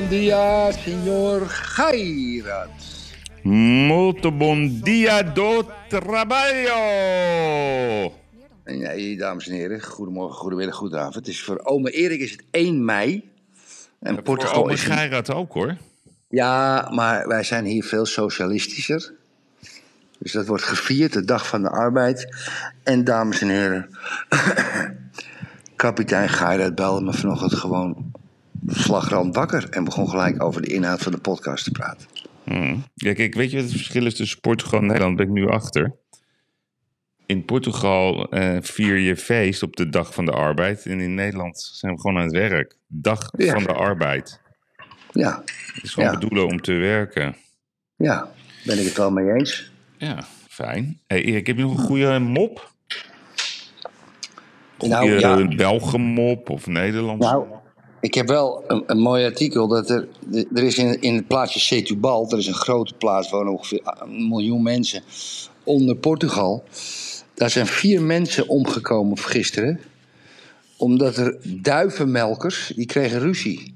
bom dia, senhor Gairat. Muito bom dia do trabalho. En ja, dames en heren, goedemorgen, goedemiddag, goedenavond. Het is voor ome Erik is het 1 mei. En Voor Portugal is... Geirat ook hoor. Ja, maar wij zijn hier veel socialistischer. Dus dat wordt gevierd, de dag van de arbeid. En dames en heren, kapitein Gairat belde me vanochtend gewoon slagrand wakker. En begon gelijk over de inhoud van de podcast te praten. Hmm. Ja, kijk, weet je wat het verschil is tussen Portugal en Nederland? Ben ik nu achter. In Portugal eh, vier je feest op de dag van de arbeid. En in Nederland zijn we gewoon aan het werk. Dag Ja. van de arbeid. Ja, Het is gewoon Ja. bedoelen om te werken. ja, ben ik het wel mee eens. Ja, fijn. Hey Erik, heb je nog een goede mop? Goede Nou, ja. Belgenmop of Nederlands? Nou, ik heb wel een, een mooi artikel. Dat er, er is in, in het plaatsje Setúbal, dat is een grote plaats, wonen ongeveer een miljoen mensen onder Portugal. Daar zijn vier mensen omgekomen gisteren. Omdat er duivenmelkers, die kregen ruzie.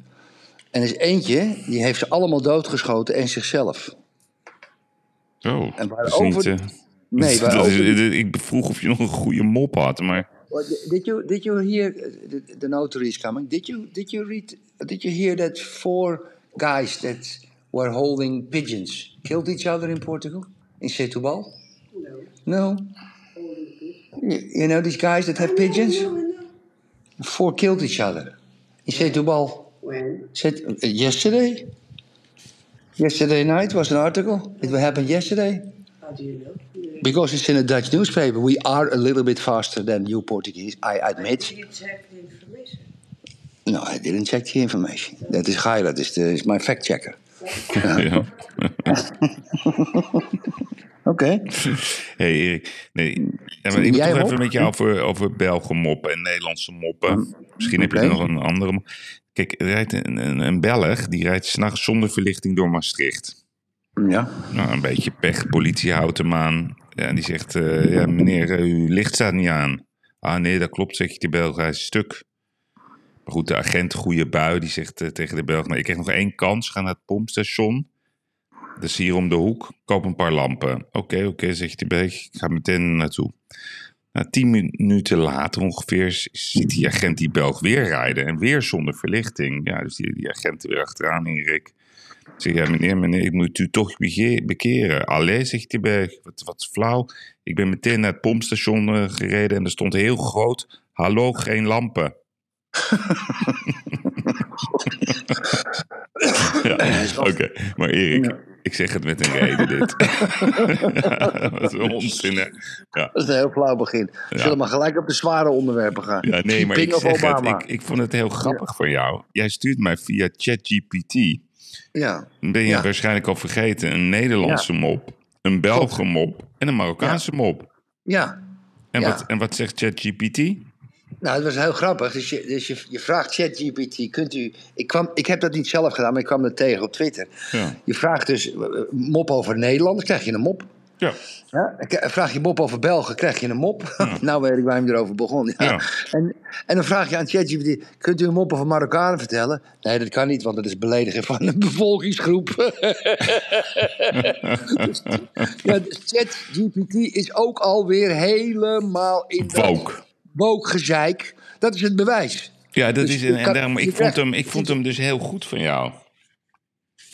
En er is eentje, die heeft ze allemaal doodgeschoten en zichzelf. Oh, En waarover- niet, eh, Nee, waarover- ik vroeg of je nog een goede mop had, maar... Did you did you hear uh, the, the notary is coming? Did you did you read did you hear that four guys that were holding pigeons killed each other in Portugal in Setúbal? No. No. You, you know these guys that have pigeons? Four killed each other in Setúbal. When? Set, yesterday. Yesterday night was an article. It happened yesterday. How do you know? Because it's in a Dutch newspaper. We are a little bit faster than you Portuguese, I admit. Did you check the information? No, I didn't check the information. Dat is Gaia, dat is, de, is mijn fact checker. Ja. Oké. hey Erik, nee, maar ik wil even met jou over, over Belgen moppen en Nederlandse moppen. Misschien heb je nog een andere. Kijk, er rijdt een, een, een Belg, die rijdt s'nachts zonder verlichting door Maastricht. Ja. Nou, een beetje pech, politie houdt hem aan. Ja, en die zegt, eh, ja meneer, eh, uw licht staat niet aan. Ah nee, dat klopt, zegt die Belg, hij is stuk. Maar goed, de agent, goede bui, die zegt eh, tegen de Belg... Nou, ik krijg nog één kans, ga naar het pompstation. Dat is hier om de hoek, koop een paar lampen. Oké, oké, zegt die Belg, ik ga meteen naartoe. Nou, tien minuten later ongeveer ziet die agent die Belg weer rijden. En weer zonder verlichting. Ja, dus die, die agent er weer achteraan, Erik. Ik zeg, ja meneer, meneer, ik moet u toch bekeren. Allee, zegt die Belg, wat, wat flauw. Ik ben meteen naar het pompstation eh, gereden en er stond heel groot... Hallo, geen lampen. ja, oké. Maar Erik, ik zeg het met een reden dit. Wat een onzin, hè? Ja. Dat is een heel flauw begin. We zullen maar gelijk op de zware onderwerpen gaan. Ja, nee, maar ik of zeg het. Obama. Ik, ik vond het heel grappig van jou. Jij stuurt mij via ChatGPT. Ja. Dan ben je Ja. waarschijnlijk al vergeten. Een Nederlandse mop, een Belgische mop en een Marokkaanse mop. Ja. En, wat, en wat zegt ChatGPT? Nou, het was heel grappig. Dus je, dus je, je vraagt ChatGPT, kunt u... Ik, kwam, ik heb dat niet zelf gedaan, maar ik kwam er tegen op Twitter. Je vraagt dus eh, mop over Nederland, dan krijg je een mop. Ja. Ja, k- vraag je mop over Belgen, krijg je een mop. nou weet ik waar je erover begon. Ja. En, en dan vraag je aan ChatGPT, kunt u een mop over Marokkanen vertellen? Nee, dat kan niet, want dat is beledigen van een bevolkingsgroep. dus, ja, dus ChatGPT is ook alweer helemaal in dat Woke. woke gezeik. Dat is het bewijs. Ja, dat Dus is, en, en daarom, ik, vond hem, ik vond hem dus heel goed van jou.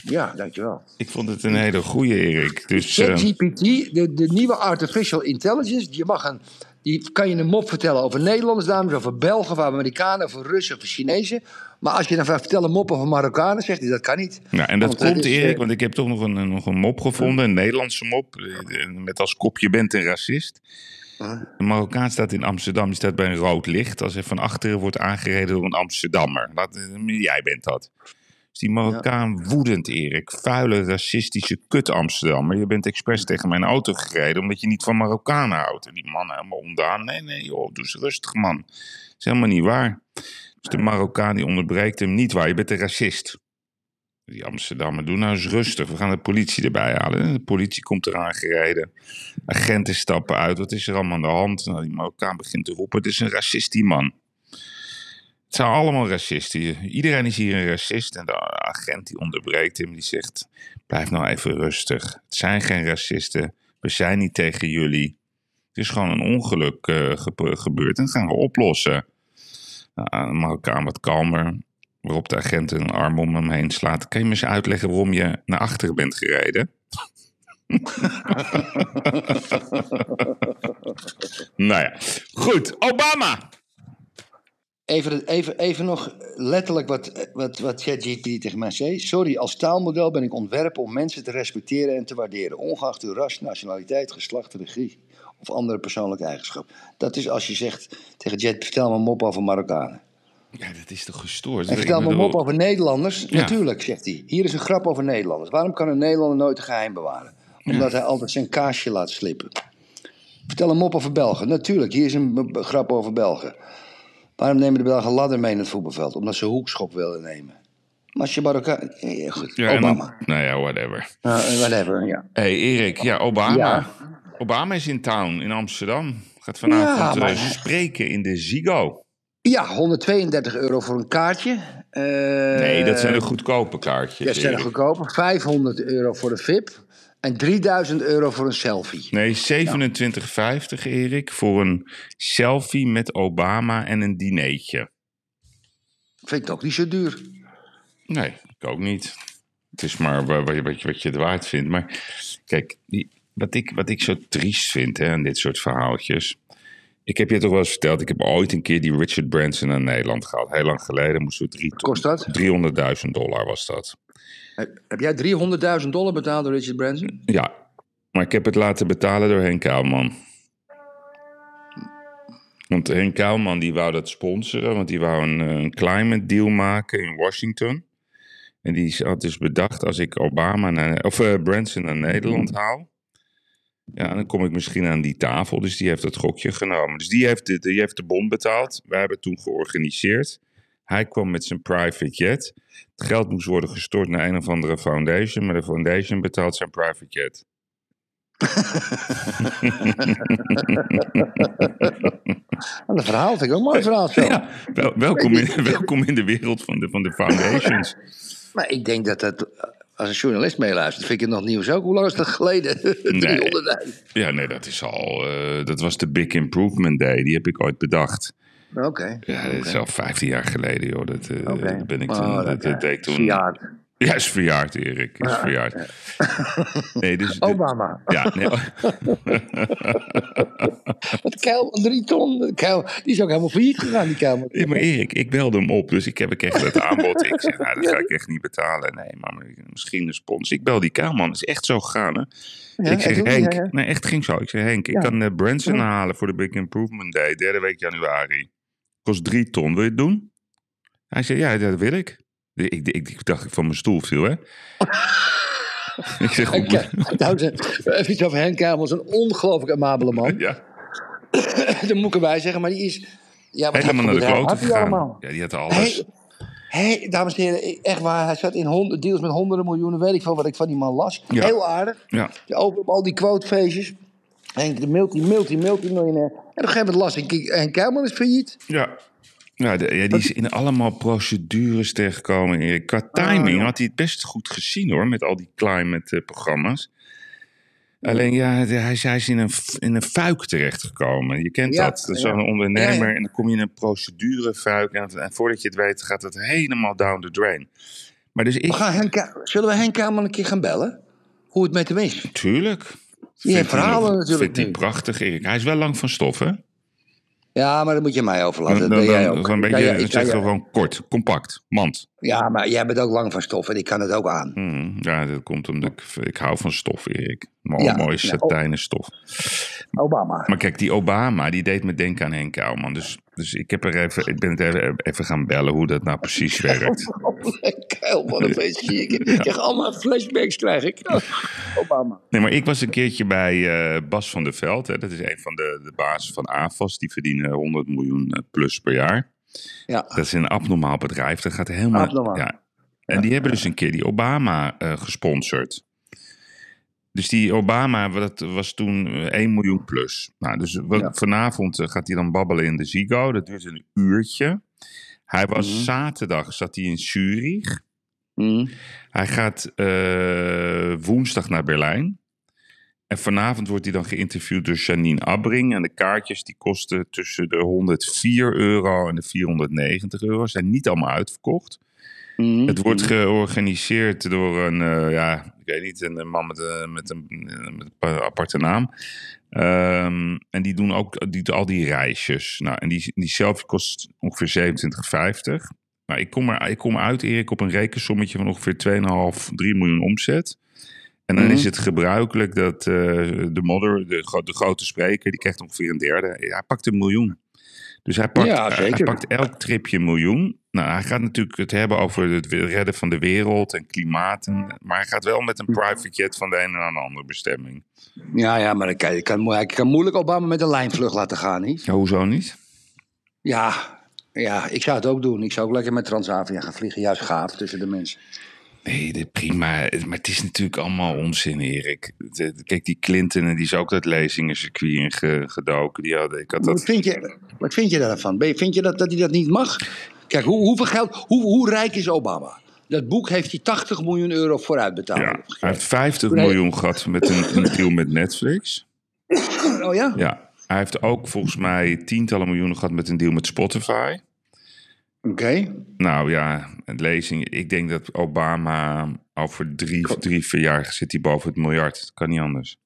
Ja, dankjewel. Ik vond het een hele goede, Erik. Dus, eh, ChatGPT, de, de nieuwe artificial intelligence, je mag een, die kan je een mop vertellen over Nederlanders, dames, over Belgen, over Amerikanen, over Russen, over Chinezen. Maar als je dan gaat vertellen mop over Marokkanen, zegt hij dat kan niet. Nou, en dat Want het komt, is, Erik, eh, want ik heb toch nog een, nog een mop gevonden, een Nederlandse mop, eh, met als kop je bent een racist. Een Marokkaan staat in Amsterdam, die staat bij een rood licht. Als hij van achteren wordt aangereden door een Amsterdammer. Dat, eh, jij bent dat. Die Marokkaan woedend, Erik. Vuile, racistische kut Amsterdammer. Je bent expres tegen mijn auto gereden omdat je niet van Marokkanen houdt. En die man helemaal ondaan. Nee, nee, joh, doe eens rustig, man. Dat is helemaal niet waar. Dus de Marokkaan die onderbreekt hem niet waar. Je bent een racist. Die Amsterdammer, doe nou eens rustig. We gaan de politie erbij halen. De politie komt eraan gereden. Agenten stappen uit. Wat is er allemaal aan de hand? Nou, die Marokkaan begint te roepen. Het is een racist, die man. Het zijn allemaal racisten. Iedereen is hier een racist. En de agent die onderbreekt hem. Die zegt, blijf nou even rustig. Het zijn geen racisten. We zijn niet tegen jullie. Het is gewoon een ongeluk eh, gebe- gebeurd. En gaan we oplossen. Nou, Marokkaan wat kalmer. Waarop de agent een arm om hem heen slaat. Kan je me eens uitleggen waarom je naar achteren bent gereden? nou ja, goed. Obama. Even, even, even nog letterlijk wat, wat, wat ChatGPT tegen mij zei. Sorry, als taalmodel ben ik ontwerpen om mensen te respecteren en te waarderen. Ongeacht uw ras, nationaliteit, geslacht, religie of andere persoonlijke eigenschap. Dat is als je zegt tegen Jet, vertel me een mop over Marokkanen. Ja, dat is toch gestoord? En vertel me een mop over Nederlanders. Ja. Natuurlijk, zegt hij. Hier is een grap over Nederlanders. Waarom kan een Nederlander nooit een geheim bewaren? Omdat hij altijd zijn kaasje laat slippen. Vertel een mop over Belgen. Natuurlijk, hier is een grap over Belgen. Waarom nemen de Belgen ladder mee in het voetbalveld? Omdat ze hoekschop willen nemen. Maar als je Marokkaan... goed, Ja, dan- Obama. nou ja, whatever. Uh, whatever, ja. hey, Erik, ja, Obama. Ja. Obama is in town in Amsterdam. Gaat vanavond Ja, eh, maar- spreken in de Zigo. Ja, 132 euro voor een kaartje. Eh, Nee, dat zijn de goedkope kaartjes. Dat zijn de Erik. goedkoper. 500 euro voor de VIP. En 3000 euro voor een selfie. Nee, 27,50 Erik voor een selfie met Obama en een dineetje. Vind ik toch niet zo duur. Nee, ik ook niet. Het is maar wa- wat je, wat je, wat je het waard vindt. Maar kijk, die, wat, ik, wat ik zo triest vind hè, aan dit soort verhaaltjes. Ik heb je toch wel eens verteld, ik heb ooit een keer die Richard Branson naar Nederland gehad. Heel lang geleden moesten we drie, Kost dat? 300.000 dollar was dat. Heb jij 300.000 dollar betaald door Richard Branson? Ja, maar ik heb het laten betalen door Henk Kuilman. Want Henk Kuilman die wou dat sponsoren, want die wou een, eh, een climate deal maken in Washington. En die had dus bedacht, als ik Obama naar, of eh, Branson naar Nederland haal, ja, dan kom ik misschien aan die tafel. Dus die heeft dat gokje genomen. Dus die heeft de, die heeft de bon betaald. Wij hebben het toen georganiseerd. Hij kwam met zijn private jet. Het geld moest worden gestort naar een of andere foundation, maar de foundation betaalt zijn private jet. Dat verhaal vind ik ook een mooi verhaal. Zo. Ja, wel, welkom, in, welkom in de wereld van de, van de foundations. Maar ik denk dat dat, als een journalist meeluistert, vind ik het nog nieuws ook. Hoe lang is dat geleden? 300.000. Ja, nee, dat is al. eh, dat was de Big Improvement Day. Die heb ik ooit bedacht. Oké. Ja, dat is al 15 jaar geleden, joh. Dat, eh, dat ben ik Oh, toen. dat, dat, dat deed toen. Ja, is verjaard, Erik. Is verjaard. Nee, dus. Obama. Ja, nee, Dat kuil, drie ton. Kuil, die is ook helemaal failliet gegaan, die kuil. Ja, maar Erik, ik belde hem op, dus ik heb ik echt het aanbod. Ik zeg, nou, dat ga ik echt niet betalen. Nee, maar misschien een spons. Ik bel die kuilman, dat is echt zo gegaan, hè? Ja, ik zeg? Henk, nee, echt ging zo. Ik zeg, Henk, ik kan eh, Branson halen voor de Big Improvement Day, derde week januari. Kost drie ton, wil je het doen? Hij zei, ja, dat wil ik. Ik, ik, dacht ik van mijn stoel viel, hè? ik zeg, goed. Heren, even iets over Henk Kamels, een ongelooflijk amabele man. Ja, Dat moet ik erbij zeggen, maar die is... Ja, helemaal naar de allemaal? gegaan. Ja, die had alles. Hij, dames en heren, echt waar, hij zat in deals met honderden miljoenen, weet ik veel wat ik van die man las. Ja. Heel aardig. Ja. Over op al die quotefeestjes. Henk, de multi, multi, multi-miljonair. En op een gegeven moment las ik, Henk Kuilman is failliet. Ja. Ja, de- ja, die is in allemaal procedures terechtgekomen. Qua Ah, timing had hij het best goed gezien hoor, met al die climate-programma's. Alleen ja, hij, is- hij is in een, in een fuik terechtgekomen. Je kent Ja, dat. Dat is ja. zo'n ondernemer en dan kom je in een procedurefuik. En, en voordat je het weet gaat het helemaal down the drain. Maar dus ik... We gaan Henk, zullen we Henk Kuilman een keer gaan bellen? Hoe het met hem is. Tuurlijk. Die verhalen natuurlijk Vindt hij prachtig, Erik. Hij is wel lang van stof, hè? Ja, maar dat moet je mij overlaten. Dan, Dat dan, ben jij dan- ook. dan een Ja, ja, ik- zeg ja. gewoon kort, compact, mand. Ja, maar jij bent ook lang van stof en ik kan het ook aan. Hmm, ja, dat komt omdat ik, ik hou van stof, Erik. Mooi, Ja, mooie ja, satijnen stof. Obama. Maar kijk, die Obama, die deed me denken aan Henk Kouwman. Dus, dus ik, heb er even, ik ben het even, even gaan bellen hoe dat nou precies werkt. Keil, wat een feestje. Ik ik krijg allemaal flashbacks, krijg ik. Obama. Nee, maar ik was een keertje bij eh, Bas van der Veld. Hè. Dat is een van de, de bazen van AFAS. Die verdienen 100 miljoen eh, plus per jaar. Ja. Dat is een abnormaal bedrijf. Dat gaat helemaal... Abnormaal. Ja. En die hebben dus een keer die Obama eh, gesponsord. Dus die Obama, dat was toen eh, 1 miljoen plus. Nou, dus wat, vanavond eh, gaat hij dan babbelen in de Ziggo. Dat duurt een uurtje. Hij was Mhm. zaterdag, zat hij in Zurich. Hm. Hij gaat eh, woensdag naar Berlijn. En vanavond wordt hij dan geïnterviewd door Janine Abbring. En de kaartjes die kosten tussen de 104 euro en de 490 euro. Zijn niet allemaal uitverkocht. Hm. Het wordt georganiseerd door een, eh, ja, ik weet niet, een man met, een met, een, met een aparte naam. Ehm, en die doen ook die, al die reisjes. Nou, en die, die selfie kost ongeveer 27,50. Nou, ik kom, er, ik kom uit, Erik, op een rekensommetje van ongeveer 2,5, 3 miljoen omzet. En dan Mhm. is het gebruikelijk dat eh, de modder, de, gro- de grote spreker, die krijgt ongeveer een derde. Hij pakt een miljoen. Dus hij pakt, Ja, hij- pakt elk tripje een miljoen. Nou, hij gaat natuurlijk het hebben over het redden van de wereld en klimaat. En, maar hij gaat wel met een private jet van de ene naar de andere bestemming. Ja, ja, maar dan kan, je kan, ik kan moeilijk Obama met een lijnvlucht laten gaan, niet? Ja, hoezo niet? Ja, ja, ik zou het ook doen. Ik zou ook lekker met Transavia gaan vliegen. Juist gaaf tussen de mensen. Nee, dit prima. Maar het is natuurlijk allemaal onzin, Erik. Kijk, die Clinton, en die is ook dat lezingencircuit in ge- gedoken. Die hadden, ik had Wat dat... vind je, wat vind je daarvan? Ben je- Vind je dat, dat hij dat niet mag? Kijk, hoe, hoeveel geld, hoe, hoe rijk is Obama? Dat boek heeft hij 80 miljoen euro vooruit betaald. Ja, hij heeft 50 Nee. miljoen gehad met een, een deal met Netflix. Oh ja? Ja, hij heeft ook volgens mij tientallen miljoenen gehad met een deal met Spotify. Oké. Nou ja, lezing. Ik denk dat Obama over drie, drie vier jaar zit hij boven het miljard. Dat kan niet anders.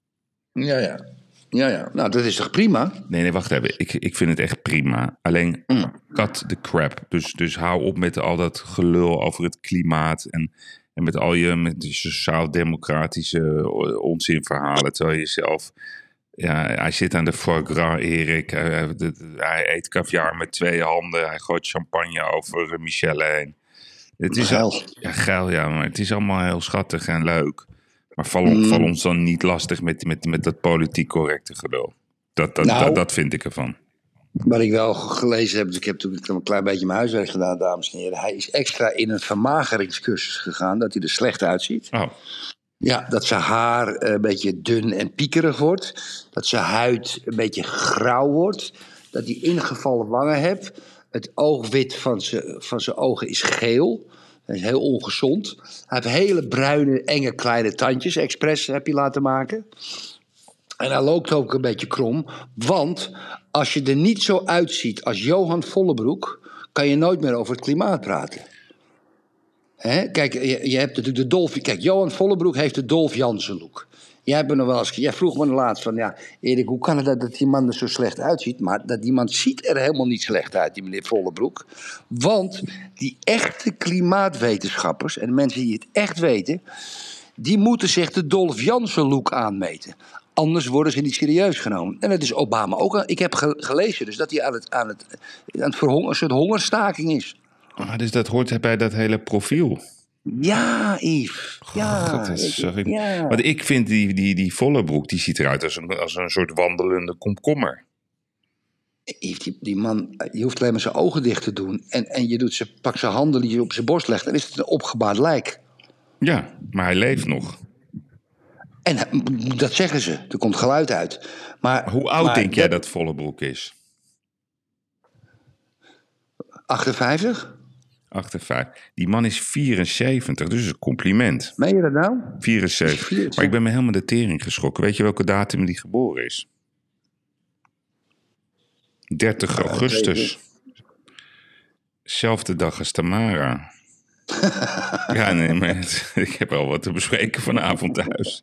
Ja, ja. Ja, ja. Nou, dat is toch prima? Nee, nee, wacht even. Ik, ik vind het echt prima. Alleen, Mm. cut the crap. Dus, dus hou op met al dat gelul over het klimaat. En, en met al je met die sociaal-democratische eh, onzinverhalen. Terwijl je zelf... Ja, hij zit aan de foie gras, Erik. Hij, hij- hij eet caviar met twee handen. Hij gooit champagne over eh, Michelle heen. Het is Geil. Ja, geil, ja, maar het is allemaal heel schattig en leuk. Maar val, Mm. val ons dan niet lastig met, met, met dat politiek correcte gelul. Dat, dat, Nou. dat, dat vind ik ervan. Wat ik wel gelezen heb, dus ik heb natuurlijk een klein beetje mijn huiswerk gedaan, dames en heren. Hij is extra in een vermageringscursus gegaan, dat hij er slecht uitziet. Oh, Ja, dat zijn haar eh, een beetje dun en piekerig wordt. Dat zijn huid een beetje grauw wordt. Dat hij ingevallen wangen heeft. Het oogwit van zijn van ogen is geel. Dat is heel ongezond. Hij heeft hele bruine, enge kleine tandjes. Expres heb je laten maken. En hij loopt ook een beetje krom. Want als je er niet zo uitziet als Johan Vollebroek... kan je nooit meer over het klimaat praten. Hè? Kijk, je, je hebt natuurlijk de Dolf... Kijk, Johan Vollebroek heeft de Dolf Jansen look. Jij, nog wel eens, jij vroeg me laatst van... Ja, Erik, hoe kan het dat, die man er zo slecht uitziet? Maar dat die man ziet er helemaal niet slecht uit, die meneer Vollebroek. Want die echte klimaatwetenschappers... en mensen die het echt weten... die moeten zich de Dolf Jansen look aanmeten. Anders worden ze niet serieus genomen. En dat is Obama ook. Ik heb ge- gelezen dus dat hij aan het, aan het, aan het verhonger, een soort hongerstaking is. Ah, dus dat hoort bij dat hele profiel. Ja, Yves. Ja, God, dat is ja. Want ik vind die, die, die volle broek, die ziet eruit als een, als een soort wandelende komkommer. Yves, die, die man, je hoeft alleen maar zijn ogen dicht te doen. En, en je doet ze, pak zijn handen die je op zijn borst legt. Dan is het een opgebaard lijk. Ja, maar hij leeft nog. En dat zeggen ze. Er komt geluid uit. Maar, Hoe oud maar denk jij dat volle broek is? 58? 58. Die man is 74, dus een compliment. Meen je dat nou? 74. Maar ik ben me helemaal de tering geschrokken. Weet je welke datum die geboren is? 30 augustus. Zelfde dag als Tamara. ja, nee, maar het- ik heb wel wat te bespreken vanavond thuis.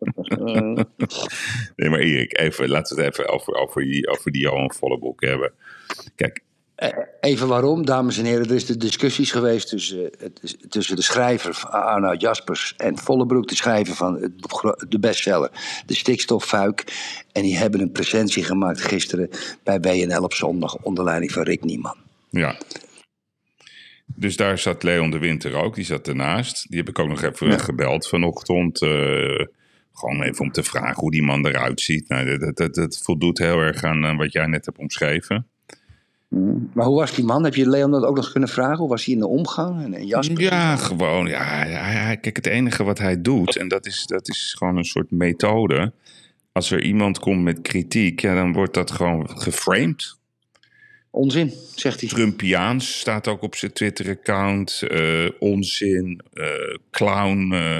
nee, maar Erik, even, laten we het even over, over, die, over die Johan Vollebroek hebben. Kijk, Even waarom, dames en heren. Er is de discussies geweest tussen, eh, tussen de schrijver Arnoud Jaspers en Vollebroek, de schrijver van de bestseller De Stikstoffuik. En die hebben een presentie gemaakt gisteren bij WNL op zondag onder leiding van Rick Nieman. Ja. Dus daar zat Leon de Winter ook, die zat ernaast. Die heb ik ook nog even Ja. gebeld vanochtend. eh, gewoon even om te vragen hoe die man eruit ziet. Nou, dat, dat, dat, voldoet heel erg aan eh, wat jij net hebt omschreven. Maar hoe was die man? Heb je Leon dat ook nog kunnen vragen? Hoe was hij in de omgang? En, en Jasper? Ja, gewoon. Ja, hij- kijk, het enige wat hij doet, en dat is, dat is gewoon een soort methode. Als er iemand komt met kritiek, ja, dan wordt dat gewoon geframed. Onzin, zegt hij. Trumpiaans staat ook op zijn Twitter-account. eh, onzin, eh, clown, eh,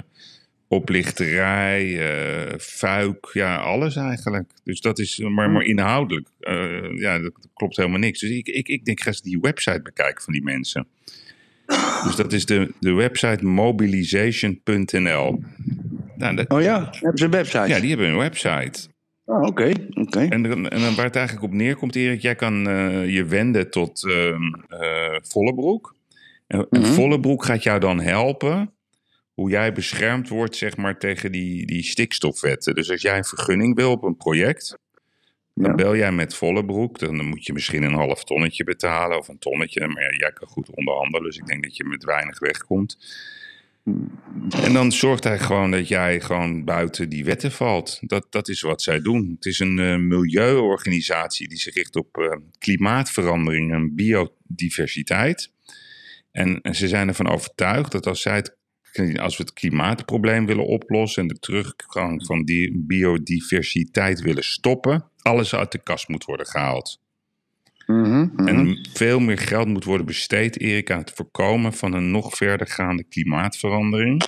oplichterij, eh fuik, ja, alles eigenlijk. Dus dat is maar, maar inhoudelijk. eh, ja, dat klopt helemaal niks. Dus ik, ik, ik denk, ga eens die website bekijken van die mensen. Dus dat is de, de website mobilization.nl. Nou, dat- Oh ja, hebben ze een website? ja, die hebben een website. Oh, oké, oké. En, en waar het eigenlijk op neerkomt, Erik, jij kan eh, je wenden tot ehm eh, Vollebroek. En, en Mhm. Vollebroek gaat jou dan helpen hoe jij beschermd wordt zeg maar, tegen die, die stikstofwetten. Dus als jij een vergunning wil op een project, dan Ja. bel jij met Vollebroek. Dan, dan moet je misschien een half tonnetje betalen of een tonnetje. Maar ja, jij kan goed onderhandelen, dus ik denk dat je met weinig wegkomt. En dan zorgt hij gewoon dat jij gewoon buiten die wetten valt. Dat, dat is wat zij doen. Het is een eh, milieuorganisatie die zich richt op eh, klimaatverandering en biodiversiteit. En, en ze zijn ervan overtuigd dat als, zij het, als we het klimaatprobleem willen oplossen en de teruggang van die biodiversiteit willen stoppen, alles uit de kast moet worden gehaald. Mhm, mhm. En veel meer geld moet worden besteed, Erik, aan het voorkomen van een nog verder gaande klimaatverandering.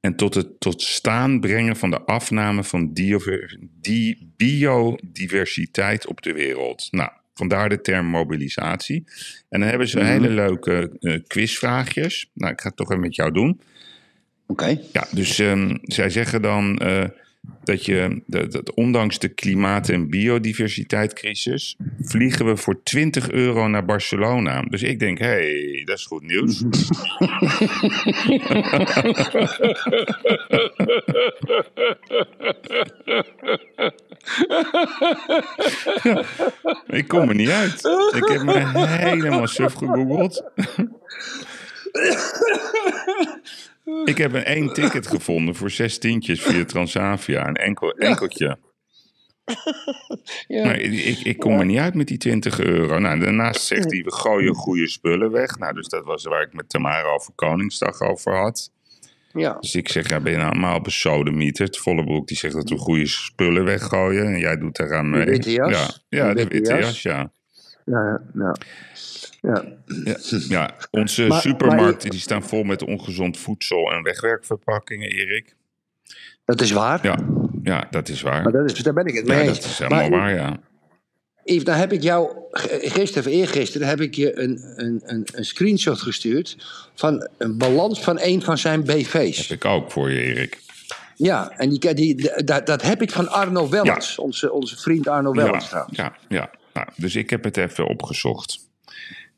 En tot het tot staan brengen van de afname van die biodiversiteit op de wereld. Nou, vandaar de term mobilisatie. En dan hebben ze Mhm. hele leuke eh, quizvraagjes. Nou, ik ga het toch even met jou doen. Oké. Ja, dus ehm, zij zeggen dan eh, dat je, dat, dat ondanks de klimaat- en biodiversiteitscrisis, vliegen we voor 20 euro naar Barcelona. Dus ik denk, hé, hey, dat is goed nieuws. ik kom er niet uit. Ik heb me helemaal suf gegoogeld. Ik heb een één ticket gevonden voor zes tientjes via Transavia. Een enkel, enkeltje. Ja. Maar ik, ik kom er niet uit met die 20 euro. Nou, daarnaast zegt hij, we gooien goede spullen weg. Nou, dus dat was waar ik met Tamara over Koningsdag over had. Ja. Dus ik zeg, ja, ben je nou allemaal besodemieterd? Vollebroek die zegt dat we goede spullen weggooien. En jij doet daaraan mee. witte jas? Ja, ja Die de witte witte jas? jas, ja. Ja, ja. ja. Ja, ja. onze Maar- supermarkten die staan vol met ongezond voedsel en wegwerkverpakkingen, Erik. Dat is waar. Ja, ja dat is waar. Maar dat is, daar ben ik het mee Ja, eens. dat is helemaal maar, waar, ja. Yves, dan heb ik jou gisteren of eergisteren heb ik je een, een, een, een screenshot gestuurd van een balans van een van zijn BV's. Heb ik ook voor je, Erik. Ja, en die, die, dat, dat heb ik van Arno Wellens, onze, onze vriend Arno Wellens Ja, trouwens. ja, ja. Nou, dus ik heb het even opgezocht.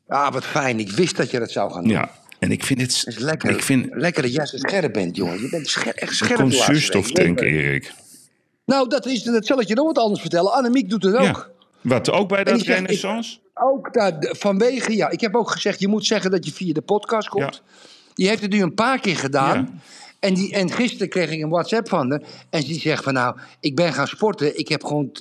Ah, wat fijn. Ik wist dat je dat zou gaan doen. Ja, en ik vind het... Is lekker, Ik vind... lekker dat jij zo scherp bent, jongen. Je bent scher, echt Er scherp. laatste zuurstoftank, weken. Erik. Nou, dat, is, dat zal ik je nog wat anders vertellen. Annemiek doet het ook. Ja. Wat, ook bij dat renaissance? Ook daar, de- vanwege, ja. Ik heb ook gezegd, je moet zeggen dat je via de podcast komt. Die heeft het nu een paar keer gedaan. Ja. En, die, en gisteren kreeg ik een WhatsApp van haar. En die zegt van nou, ik ben gaan sporten. Ik heb gewoon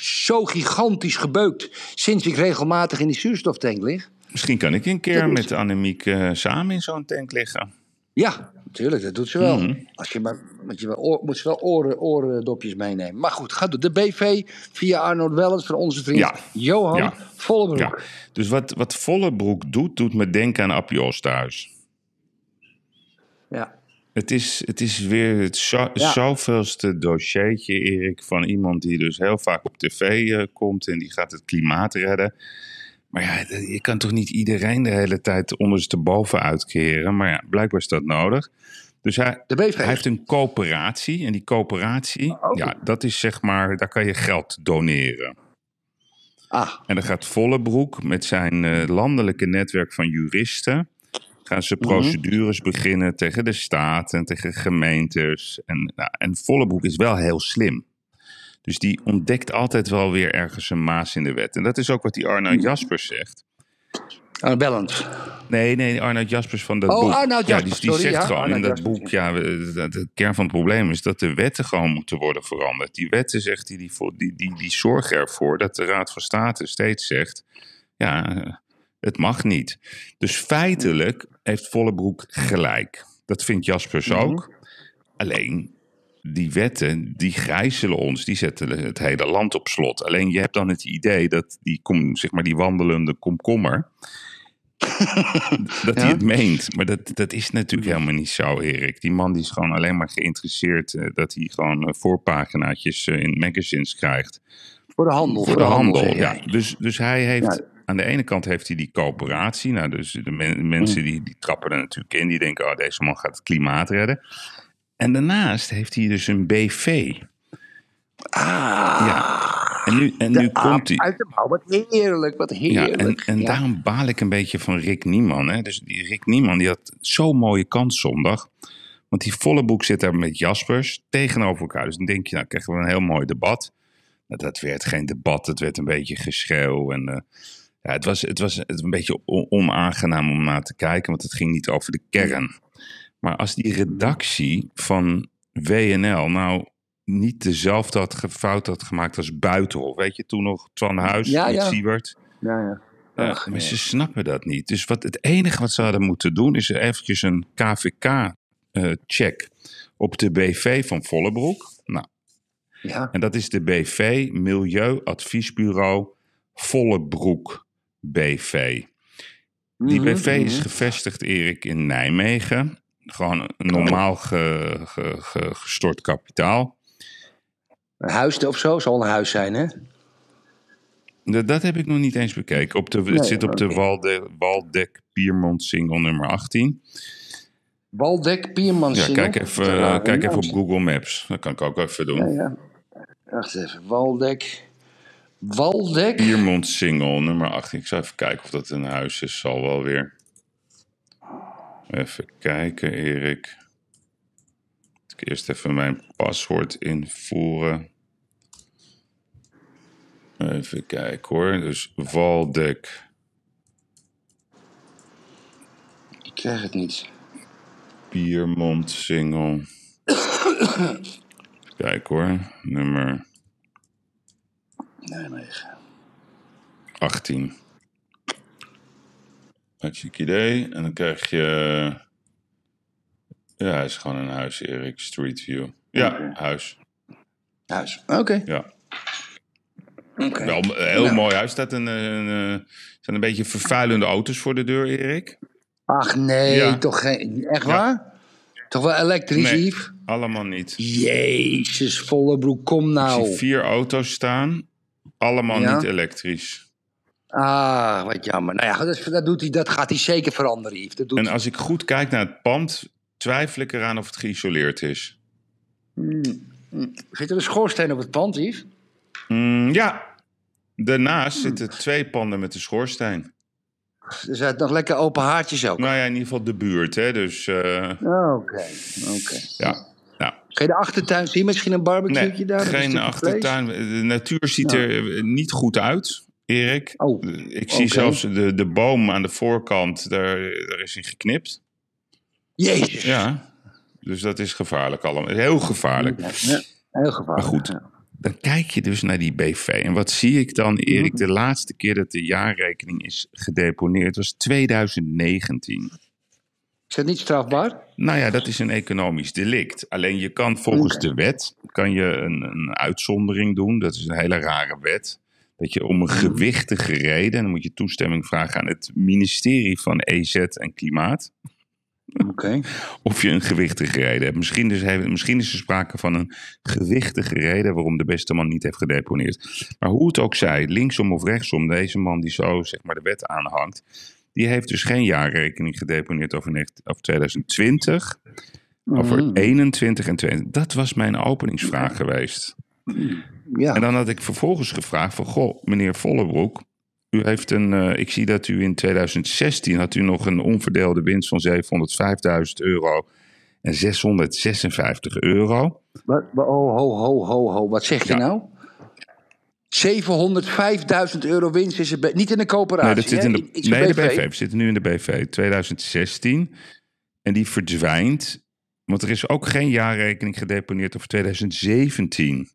zo gigantisch gebeukt. Sinds ik regelmatig in die zuurstoftank lig. Misschien kan ik een keer Dat met Annemiek eh, samen in zo'n tank liggen. Ja, natuurlijk, dat doet ze wel. Mhm. Als je maar, want je wel moet ze wel oren, oordopjes meenemen. Maar goed, ga door. De BV via Arnold Wellens van onze vriend Ja. Johan Ja. Vollebroek. Ja. Dus wat, wat Vollebroek doet, doet me denken aan Appie Oosthuis. Ja. Het is, het is weer het zo, zoveelste dossiertje, Erik, van iemand die dus heel vaak op tv eh, komt en die gaat het klimaat redden. Maar ja, je kan toch niet iedereen de hele tijd ondersteboven uitkeren. Maar ja, blijkbaar is dat nodig. Dus hij, heeft een coöperatie. En die coöperatie, Oh. ja, dat is zeg maar, daar kan je geld doneren. Ah, En dan gaat Vollebroek met zijn eh, landelijke netwerk van juristen. Gaan ze procedures beginnen tegen de staat en tegen gemeentes. En, nou, en Vollebroek is wel heel slim. Dus die ontdekt altijd wel weer ergens een maas in de wet. En dat is ook wat die Arnoud Jaspers zegt. ah, bellend. Nee, nee, Arnoud Jaspers van dat Oh, boek. Arnoud ja, Jaspers, die, die sorry, zegt ja, gewoon in Arnoud dat Jaspers, boek... Ja, de kern van het probleem is dat de wetten gewoon moeten worden veranderd. Die wetten, zegt hij, die, voor- die, die, die zorgen ervoor dat de Raad van State steeds zegt... Ja, het mag niet. Dus feitelijk heeft Vollebroek gelijk. Dat vindt Jaspers Mhm. ook. Alleen, die wetten, die gijzelen ons. Die zetten het hele land op slot. Alleen, je hebt dan het idee dat die, kom, zeg maar, die wandelende komkommer dat hij Ja. het meent. Maar dat, dat is natuurlijk helemaal niet zo, Erik. Die man die is gewoon alleen maar geïnteresseerd eh, dat hij gewoon eh, voorpaginaatjes eh, in magazines krijgt. Voor de handel. Voor de handel, ja. Dus, dus hij heeft, Ja. aan de ene kant heeft hij die coöperatie. Nou, dus de men- mensen Mm. die, die trappen er natuurlijk in. Die denken, oh, deze man gaat het klimaat redden. En daarnaast heeft hij dus een BV. Ah, Ja. En nu, en nu komt hij. uit de mouw. Wat heerlijk, wat Ja, heerlijk. en, en Ja. daarom baal ik een beetje van Rick Nieman. Hè? Dus die Rick Nieman die had zo'n mooie kans zondag. Want die volle boek zit daar met Jaspers tegenover elkaar. Dus dan denk je, nou krijgen we een heel mooi debat. Nou, dat werd geen debat, het werd een beetje geschreeuw. En, eh, ja, het, was, het was het een beetje on- onaangenaam om naar te kijken, want het ging niet over de kern. Maar als die redactie van WNL nou niet dezelfde had fout had gemaakt als Buitenhof. Weet je, toen nog Twan Huis Ja, met ja. Siebert. Ja, ja. Maar ze snappen dat niet. Dus wat, het enige wat ze hadden moeten doen is eventjes een KVK-check op de BV van Vollebroek. Nou, Ja. en dat is de BV Milieuadviesbureau Vollebroek BV. Die Mhm, BV is mhm. gevestigd, Erik, in Nijmegen. Gewoon normaal ge- ge- ge- gestort kapitaal. Een huis of zo, zal een huis zijn, hè? Dat, dat heb ik nog niet eens bekeken. Op de, Nee, het zit op de. Walde, Waldek Piermont single nummer 18. Waldek, Pierman. Ja, kijk even, eh, kijk even op Google Maps. Dat kan ik ook even doen. Ja, ja. Wacht even, Waldek. Waldek? Piermont single nummer 18. Ik zal even kijken of dat een huis is. Zal wel weer. Even kijken, Erik. Moet ik eerst even mijn paswoord invoeren. Even kijken hoor. Dus Waldek. Ik krijg het niet. Piermont single. Kijk hoor. Nummer Nijmegen. 18. Hartstikke idee. En dan krijg je... Ja, hij is gewoon een huis, Erik. Street View. Ja, huis. Huis. Oké. Ja. Oké. Wel een heel Nou. mooi huis. Staat een, een, een, zijn een beetje vervuilende auto's voor de deur, Erik. Ach nee, Ja. toch geen. Echt Ja. waar? Toch wel elektrisch, Nee. Yves? Allemaal niet. Jezus, volle broek, kom Ik nou. zie vier auto's staan. Allemaal Ja? niet elektrisch. Ah, wat jammer. Nou ja, dat, doet hij, dat gaat hij zeker veranderen, Yves. Dat doet En hij. als ik goed kijk naar het pand, twijfel ik eraan of het geïsoleerd is. Zit er een schoorsteen op het pand, Yves? Mm, ja. Daarnaast zitten twee panden met een schoorsteen. Er zijn nog lekker open haartjes ook. Nou ja, in ieder geval de buurt, hè. Dus eh, Oké, oké. ja. Nou, je de achtertuin zien? Misschien een barbecue nee, daar? geen achtertuin. De natuur ziet Ja. er niet goed uit, Erik. Oh, Ik zie zelfs de, de boom aan de voorkant, daar, daar is hij geknipt. Jezus. Ja, dus dat is gevaarlijk allemaal. Heel gevaarlijk. Ja, heel gevaarlijk. Maar goed, ja. dan kijk je dus naar die BV. En wat zie ik dan, Erik? De laatste keer dat de jaarrekening is gedeponeerd was 2019. Is dat niet strafbaar? Nou ja, dat is een economisch delict. Alleen je kan volgens de wet kan je een, een uitzondering doen. Dat is een hele rare wet. Dat je om een gewichtige reden, en dan moet je toestemming vragen aan het ministerie van EZ en Klimaat. Oké. Of je een gewichtige reden hebt. Misschien, dus, misschien is er sprake van een gewichtige reden waarom de beste man niet heeft gedeponeerd. Maar hoe het ook zij, linksom of rechtsom, deze man die zo zeg maar de wet aanhangt, die heeft dus geen jaarrekening gedeponeerd over, 19 over 2020, over Mhm. 21 en 22. Dat was mijn openingsvraag geweest. Ja. En dan had ik vervolgens gevraagd van, goh, meneer Vollebroek, u heeft een, eh, ik zie dat u in 2016 had u nog een onverdeelde winst van 705.000 euro en 656 euro. Wat, wa- ho, ho, ho, ho. Wat zeg je Ja. nou? 705.000 euro winst is niet in de coöperatie. Nee, dat zit in de, nee, van de BV. We zitten nu in de BV 2016. En die verdwijnt, want er is ook geen jaarrekening gedeponeerd over 2017.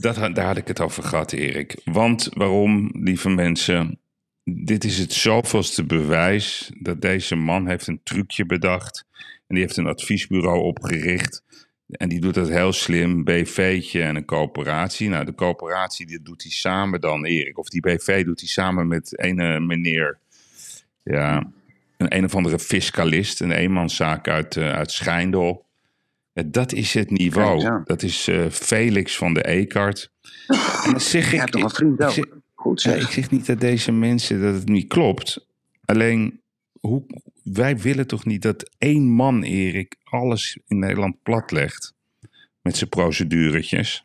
Dat, daar had ik het over gehad, Erik. Want waarom, lieve mensen? Dit is het zoveelste bewijs dat deze man heeft een trucje bedacht. En die heeft een adviesbureau opgericht. En die doet dat heel slim, BV'tje en een coöperatie. Nou, de coöperatie die doet hij samen dan, Erik. Of die BV doet hij samen met een meneer, ja, een een of andere fiscalist. Een eenmanszaak uit, eh, uit Schijndel. Ja, dat is het niveau. Dat is eh, Felix van de Eekart. En dan zeg ik, hebt toch een ik, vriend ik ook? zeg, Goed ja, zeg. ik zeg niet dat deze mensen dat het niet klopt. Alleen, hoe, wij willen toch niet dat één man, Erik, alles in Nederland platlegt. Met zijn proceduretjes.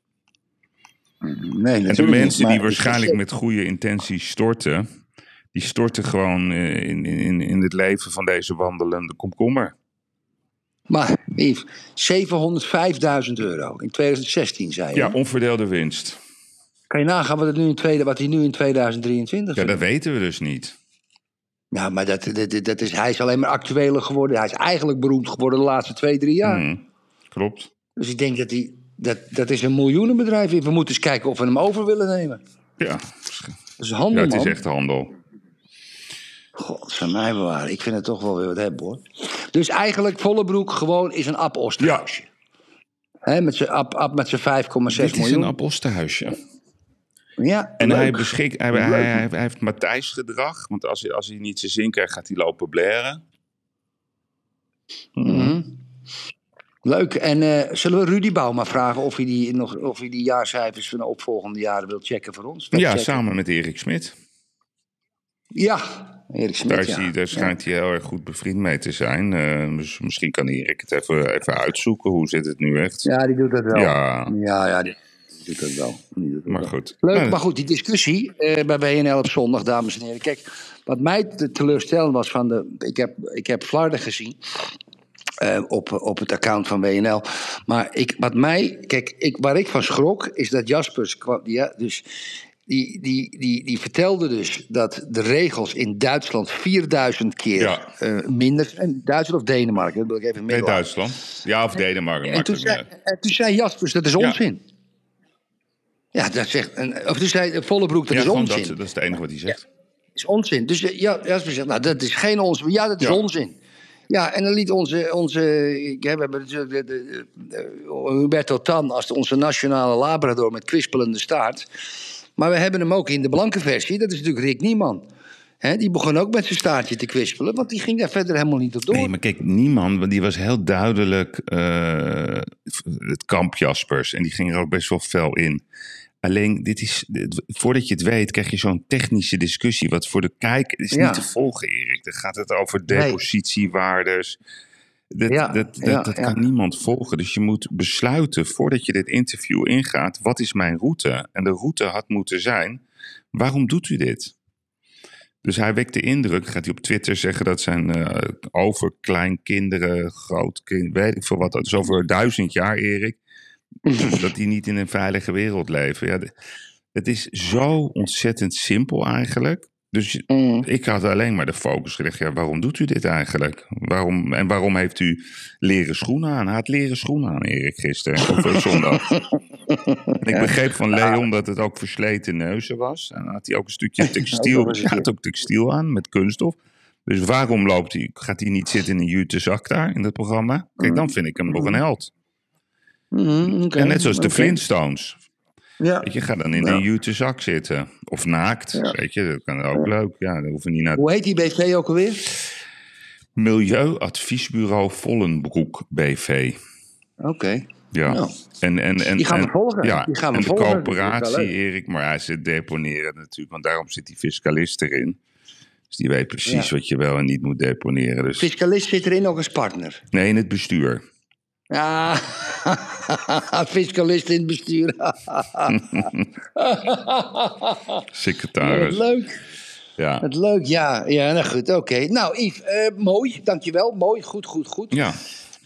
Nee, En de mensen die waarschijnlijk met goede intenties storten, die storten gewoon eh, in, in, in het leven van deze wandelende komkommer. Maar, Yves, 705.000 euro in 2016, zei je. Ja, onverdeelde winst. Kan je nagaan wat, het nu in tweede, wat hij nu in 2023 Ja, dat weten we dus niet. Ja, maar dat, dat, dat is, hij is alleen maar actueler geworden. Hij is eigenlijk beroemd geworden de laatste twee, drie jaar. Hmm, klopt. Dus ik denk dat hij... Dat, dat is een miljoenenbedrijf. We moeten eens kijken of we hem over willen nemen. Ja, Dat is ja handel, het is echt handel. God, van mij bewaren. Ik vind het toch wel weer wat hebben, hoor. Dus eigenlijk, Vollebroek gewoon is een ap-osterhuisje. Hè, met zijn ap, ap met zijn 5,6 Dit is miljoen. een apostenhuisje. Ja, En leuk. hij, beschikt, hij, hij, hij, hij heeft Matthijs gedrag. Want als hij, als hij niet zijn zin krijgt, gaat hij lopen blaren. Mhm. Leuk. En eh, zullen we Rudy Bouma vragen of hij die, nog, of hij die jaarcijfers van de opvolgende jaren wil checken voor ons? Ja, samen met Erik Smit. Ja, Erik Smit, Daar, ja. schijnt hij heel erg goed bevriend mee te zijn. Eh, dus misschien kan Erik het even, even uitzoeken. Hoe zit het nu echt? Ja, die doet dat wel. Ja. ja, ja, die doet dat wel. Die doet dat Maar wel. goed. Leuk, Nou, maar goed, die discussie eh, bij WNL op zondag, dames en heren. Kijk, wat mij te- teleurstellend was van de... Ik heb, ik heb Flarden gezien eh, op, op het account van WNL. Maar ik, wat mij... Kijk, ik, waar ik van schrok, is dat Jaspers... kwam- Ja, dus die, die, die, die vertelde dus dat de regels in Duitsland 4000 keer Ja. eh, minder zijn. Duitsland of Denemarken, dat wil ik even Nee. Duitsland. Ja, of Denemarken. En toen, zei, uit. en toen zei Jaspers, dat is onzin. Ja, dat zegt. Of toen zei Vollebroek, dat Ja, is onzin. dat, dat is het enige wat hij zegt. is onzin. Dus eh, ja, Jasper zegt, nou, dat is geen onzin. Ja, dat is Ja. onzin. Ja, en dan liet onze, onze we hebben natuurlijk de, de, de- Huberto Tan als onze nationale labrador met kwispelende staart. Maar we hebben hem ook in de blanke versie, dat is natuurlijk Rick Nieman. Die begon ook met zijn staartje te kwispelen, want die ging daar verder helemaal niet op door. Nee, maar kijk, niemand, want die was heel duidelijk eh, het kamp Jaspers. En die ging er ook best wel fel in. Alleen, dit is, dit- voordat je het weet, krijg je zo'n technische discussie. Wat voor de kijker is Ja. niet te volgen, Erik. Dan gaat het over Nee. Dat, Ja, dat, dat, ja, dat ja. kan niemand volgen. Dus je moet besluiten, voordat je dit interview ingaat, wat is mijn route? En de route had moeten zijn, waarom doet u dit? Dus hij wekt de indruk, gaat hij op Twitter zeggen dat zijn eh overkleinkinderen, grootkind, weet ik veel wat, dat is over duizend jaar, Erik, dat die niet in een veilige wereld leven. Ja, de- het is zo ontzettend simpel eigenlijk. Dus Mm. ik had alleen maar de focus gelegd, ja, waarom doet u dit eigenlijk? Waarom, en waarom heeft u leren schoenen aan? Hij had leren schoenen aan, Erik, gisteren, of zondag. En ik begreep van Leon dat het ook versleten neuzen was. En had hij ook een stukje textiel. Hij had ook textiel aan met kunststof. Dus waarom loopt hij, gaat hij niet zitten in een jute zak daar in het programma? Kijk, dan vind ik hem nog een held. Mhm, oké, En net zoals de. Flintstones. Ja. Weet je, ga dan in Ja. een jute zak zitten. Of naakt. Ja. Weet je, dat kan ook leuk. Ja, dan hoeven we niet naar Hoe heet die BV ook alweer? Milieuadviesbureau Vollenbroek BV. Oké. Ja. Nou. En, en, en, Die gaan we en- volgen. Ja, Die gaan we en de volgen. Coöperatie. Erik, maar ja, ze deponeren natuurlijk, want daarom zit die fiscalist erin. Dus die weet precies Ja. wat je wel en niet moet deponeren. Dus, Fiscalist zit erin ook als partner. nee, in het bestuur. Ja, fiscalist in het bestuur. Secretaris. leuk. Ja. Wat leuk, ja. Ja, nou goed, oké. Nou, Yves, eh, mooi, dankjewel. Mooi, goed, goed, goed. ja.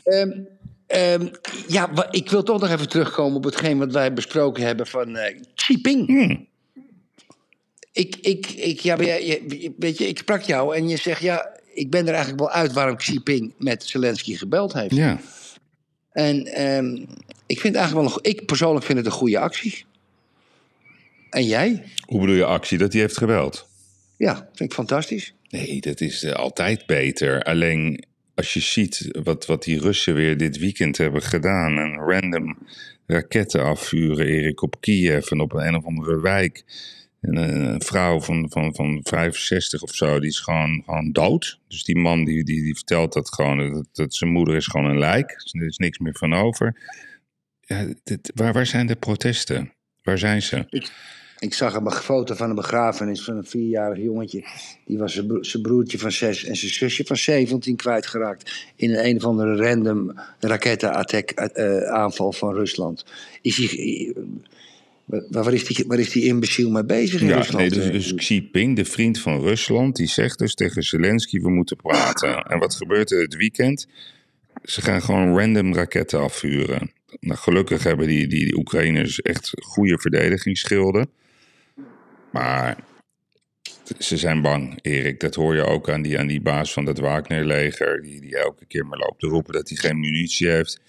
Ehm, ehm, ja, ik wil toch nog even terugkomen op hetgeen wat wij besproken hebben van Xi Jinping. Hmm. Ik, ik, ik, ja, weet je, ik sprak jou en je zegt, ja, ik ben er eigenlijk wel uit waarom Xi Jinping met Zelensky gebeld heeft. Ja. En ehm, ik vind eigenlijk wel go- ik persoonlijk vind het een goede actie. En jij? Hoe bedoel je actie dat hij heeft gebeld? Ja, vind ik fantastisch. Nee, dat is eh, altijd beter. Alleen als je ziet wat, wat die Russen weer dit weekend hebben gedaan. Een random raketten afvuren, Erik, op Kiev en op een of andere wijk. Eh, een vrouw van, van, van 65 of zo, die is gewoon, gewoon dood. Dus die man die, die, die vertelt dat gewoon, dat, dat zijn moeder is gewoon een lijk. Dus er is niks meer van over. Ja, waar, waar zijn de protesten? Waar zijn ze? Ik zag een foto van een begrafenis van een vierjarig jongetje. Die was zijn bro- zijn broertje van zes en zijn zusje van 17 kwijtgeraakt. In een, een of andere random rakettenaanval van Rusland. Is eh, waar, is die, waar is die imbeciel mee bezig in Ja, Rusland? nee, dus, dus Xi Jinping, de vriend van Rusland, die zegt dus tegen Zelensky: we moeten praten. En wat gebeurt er het weekend? Ze gaan gewoon random raketten afvuren. Nou, gelukkig hebben die, die, die Oekraïners echt goede verdedigingsschilden. Maar ze zijn bang, Erik. Dat hoor je ook aan die, aan die baas van dat Wagner-leger. Die, die elke keer maar loopt te roepen dat hij geen munitie heeft.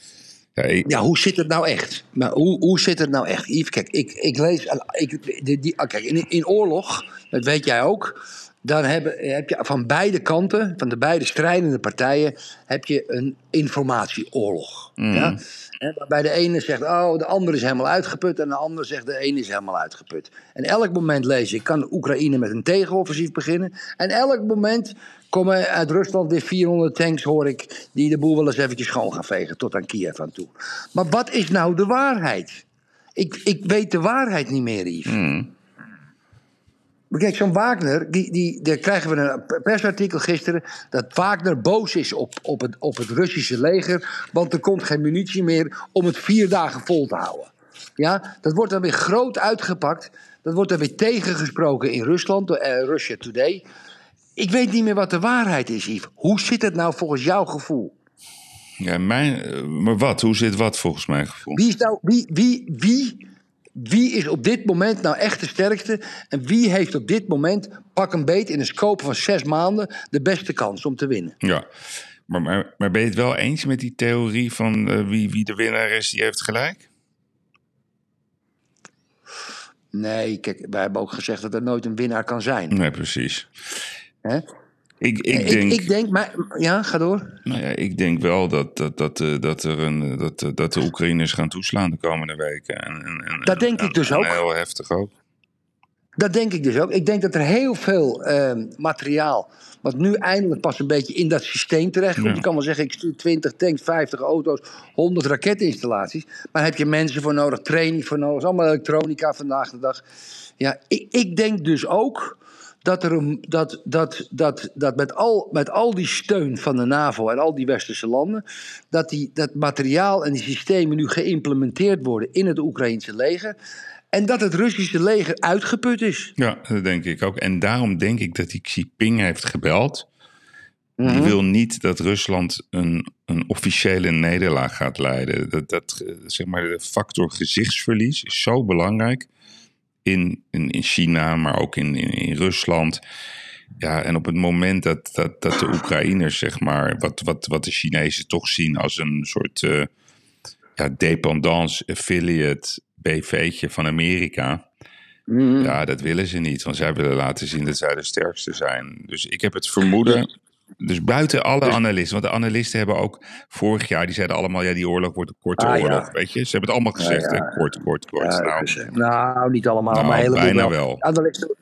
Ja, ik- Ja, hoe zit het nou echt? Maar hoe, hoe zit het nou echt? Yves, kijk, ik, ik lees. Ik, die, die, ah, kijk, in, in oorlog, dat weet jij ook. Dan hebben, heb je van beide kanten, van de beide strijdende partijen, heb je een informatieoorlog. Ja? En waarbij de ene zegt, oh, de andere is helemaal uitgeput. En de andere zegt, de ene is helemaal uitgeput. En elk moment lees je, kan Oekraïne met een tegenoffensief beginnen. En elk moment komen uit Rusland weer 400 tanks, hoor ik, die de boel wel eens eventjes schoon gaan vegen, tot aan Kiev aan toe. Maar wat is nou de waarheid? Ik, ik weet de waarheid niet meer, Yves. Maar Kijk, zo'n Wagner, die, die, daar krijgen we een persartikel gisteren. dat Wagner boos is op, op, het, op het Russische leger. want er komt geen munitie meer om het vier dagen vol te houden. Ja, dat wordt dan weer groot uitgepakt. Dat wordt dan weer tegengesproken in Rusland, door eh, Russia Today. Ik weet niet meer wat de waarheid is, Yves. Hoe zit het nou volgens jouw gevoel? ja, mijn, eh, maar wat? Hoe zit wat volgens mijn gevoel? Wie is, nou, wie, wie, wie, wie is op dit moment nou echt de sterkste? En wie heeft op dit moment, pak een beet, in een scope van zes maanden... de beste kans om te winnen? Ja, maar, maar, maar ben je het wel eens met die theorie van eh, wie, wie de winnaar is, die heeft gelijk? Nee, kijk, wij hebben ook gezegd dat er nooit een winnaar kan zijn. Nee, precies. Hè? Ik, ik, Ik, denk, ik denk, maar, ja, ga door. nou ja, ik denk wel dat, dat, dat, eh, dat, er een, eh, dat, eh, dat de Oekraïners gaan toeslaan de komende weken. En, en, en, Dat denk en- ik dus en ook. Heel heftig ook. Dat denk ik dus ook. Ik denk dat er heel veel ehm, materiaal, wat nu eindelijk pas een beetje in dat systeem terechtkomt. Ja. Je kan wel zeggen, ik stuur 20 tanks, 50 auto's, 100 raketinstallaties. Maar heb je mensen voor nodig, training voor nodig. Allemaal elektronica vandaag de dag. Ja, ik, ik denk dus ook dat, er een, dat, dat, dat, dat met, al, met al die steun van de NAVO en al die westerse landen, dat die, dat materiaal en die systemen nu geïmplementeerd worden in het Oekraïnse leger. En dat het Russische leger uitgeput is. Ja, dat denk ik ook. En daarom denk ik dat die Xi Jinping heeft gebeld. Mhm. Die wil niet dat Rusland een, een officiële nederlaag gaat leiden. Dat, dat, eh, zeg maar, de factor gezichtsverlies is zo belangrijk. In, in, in China, maar ook in, in, in Rusland. Ja, en op het moment dat, dat, dat de Oekraïners, zeg maar, wat, wat, wat de Chinezen toch zien als een soort eh, ja, dependance affiliate BV'tje van Amerika. Mhm. Ja, dat willen ze niet, want zij willen laten zien dat zij de sterkste zijn. Dus ik heb het vermoeden. Dus buiten alle analisten, want de analisten hebben ook vorig jaar, die zeiden allemaal, ja, die oorlog wordt een korte Ah, ja. oorlog, weet je. Ze hebben het allemaal gezegd, ja, hè, kort, kort, kort. Nou, dus, nou, niet allemaal, Nou, maar helemaal bijna wel. wel. Analisten,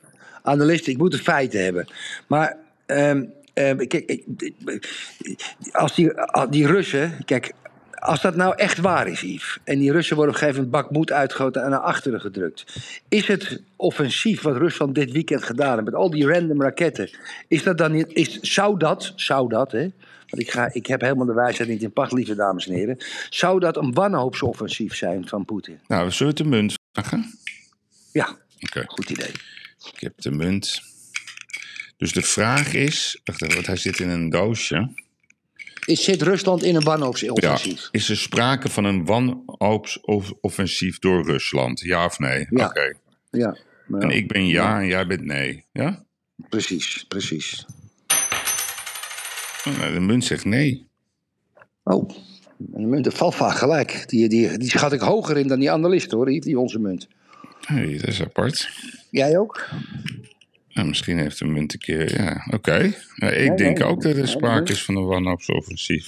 analisten, ik moet de feiten hebben. Maar ehm, ehm, kijk, als die, als die Russen, kijk, als dat nou echt waar is, Yves, en die Russen worden op een gegeven moment bakmoed uitgegoten en naar achteren gedrukt, is het offensief wat Rusland dit weekend gedaan heeft met al die random raketten, is dat dan niet, is, zou dat, zou dat, hè, Want ik, ga, ik heb helemaal de wijsheid niet in pacht, lieve dames en heren. Zou dat een wanhoopsoffensief zijn van Poetin? Nou, zullen we de munt vragen? Ja, Oké, goed idee. ik heb de munt. Dus de vraag is, wacht even, want hij zit in een doosje. Is, zit Rusland in een Ja, wanhoopsoffensief? is er sprake van een wanhoopsoffensief door Rusland? Ja of nee? Ja. Oké. Ja, nou, En ik ben ja en jij bent nee. Ja? precies, precies. Oh, nou, De munt zegt nee. Oh, en de munt valt vaak gelijk. Die, die, die schat ik hoger in dan die analist hoor, die, die onze munt. Hey, dat is apart. Jij ook? Nou, misschien heeft de munt een keer. Ja, oké. Ik Nee, denk nee, ook dat er sprake is van een wanhoopsoffensief.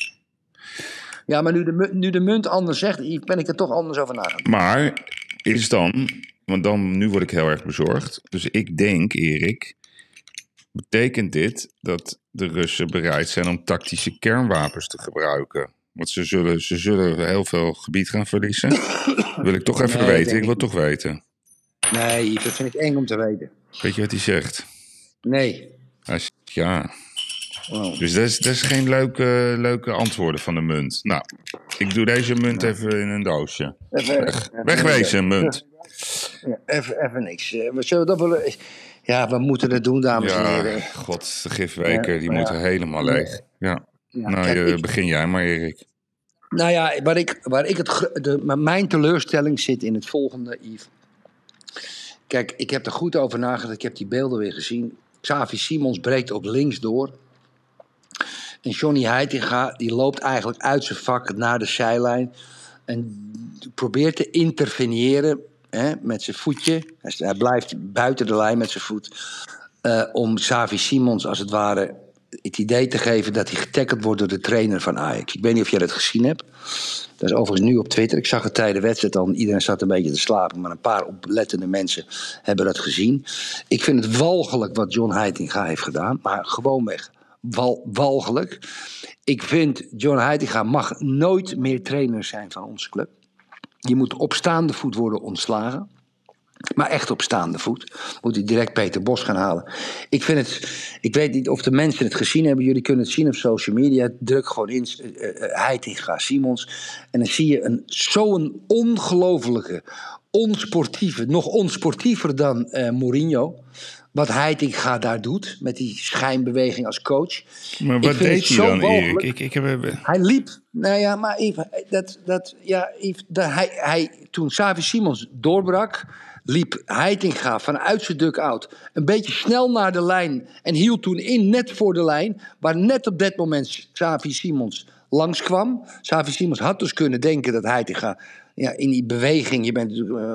Ja, maar nu de, nu de munt anders zegt, ben ik er toch anders over nagedacht. Maar is dan, want dan, nu word ik heel erg bezorgd. Dus ik denk, Erik, betekent dit dat de Russen bereid zijn om tactische kernwapens te gebruiken? Want ze zullen, ze zullen heel veel gebied gaan verliezen. wil ik toch even Nee, weten. Ik wil ik toch weten. Nee, dat vind ik eng om te weten. Weet je wat hij zegt? Nee. Hij zegt ja. Oh. Dus dat is, dat is geen leuke, leuke antwoorden van de munt. Nou, ik doe deze munt even in een doosje. Even, Weg, even- wegwezen, munt. Ja, even, even niks. Eh, We zullen dat wel... Ja, we moeten het doen, dames en heren. god, de gifweker, die Ja, moet ja. er helemaal leeg. Ja. Nou, kijk, je, ik- begin jij maar, Erik. Nou ja, waar ik, waar ik het, de, maar mijn teleurstelling zit in het volgende, Yves. Kijk, ik heb er goed over nagedacht. Ik heb die beelden weer gezien. Xavi Simons breekt op links door. En Johnny Heitinga, die loopt eigenlijk uit zijn vak naar de zijlijn. En probeert te interveneren hè, met zijn voetje. Hij, blijft buiten de lijn met zijn voet. eh, om Xavi Simons als het ware het idee te geven dat hij getackeld wordt door de trainer van Ajax. Ik weet niet of jij dat gezien hebt. Dat is overigens nu op Twitter. Ik zag het tijdens de wedstrijd al. Iedereen zat een beetje te slapen. Maar een paar oplettende mensen hebben dat gezien. Ik vind het walgelijk wat John Heitinga heeft gedaan. Maar gewoonweg wal, walgelijk. Ik vind John Heitinga mag nooit meer trainer zijn van onze club. Die moet op staande voet worden ontslagen. Maar echt op staande voet. Moet hij direct Peter Bos gaan halen. Ik vind het. Ik weet niet of de mensen het gezien hebben. Jullie kunnen het zien op social media. Druk gewoon in. eh, Heitinga, Simons. En dan zie je een, zo'n ongelofelijke, onsportieve. Nog onsportiever dan eh, Mourinho. Wat Heitinga daar doet. Met die schijnbeweging als coach. Maar wat deed hij dan, Erik? Ik, ik heb... Hij liep. Nou ja, maar even. Dat, dat, ja, Yves, dat hij, hij, toen Xavi Simons doorbrak, liep Heitinga vanuit zijn duck-out een beetje snel naar de lijn. En hield toen in net voor de lijn. Waar net op dat moment Xavi Simons langskwam. Xavi Simons had dus kunnen denken dat Heitinga ja, in die beweging. Je bent eh,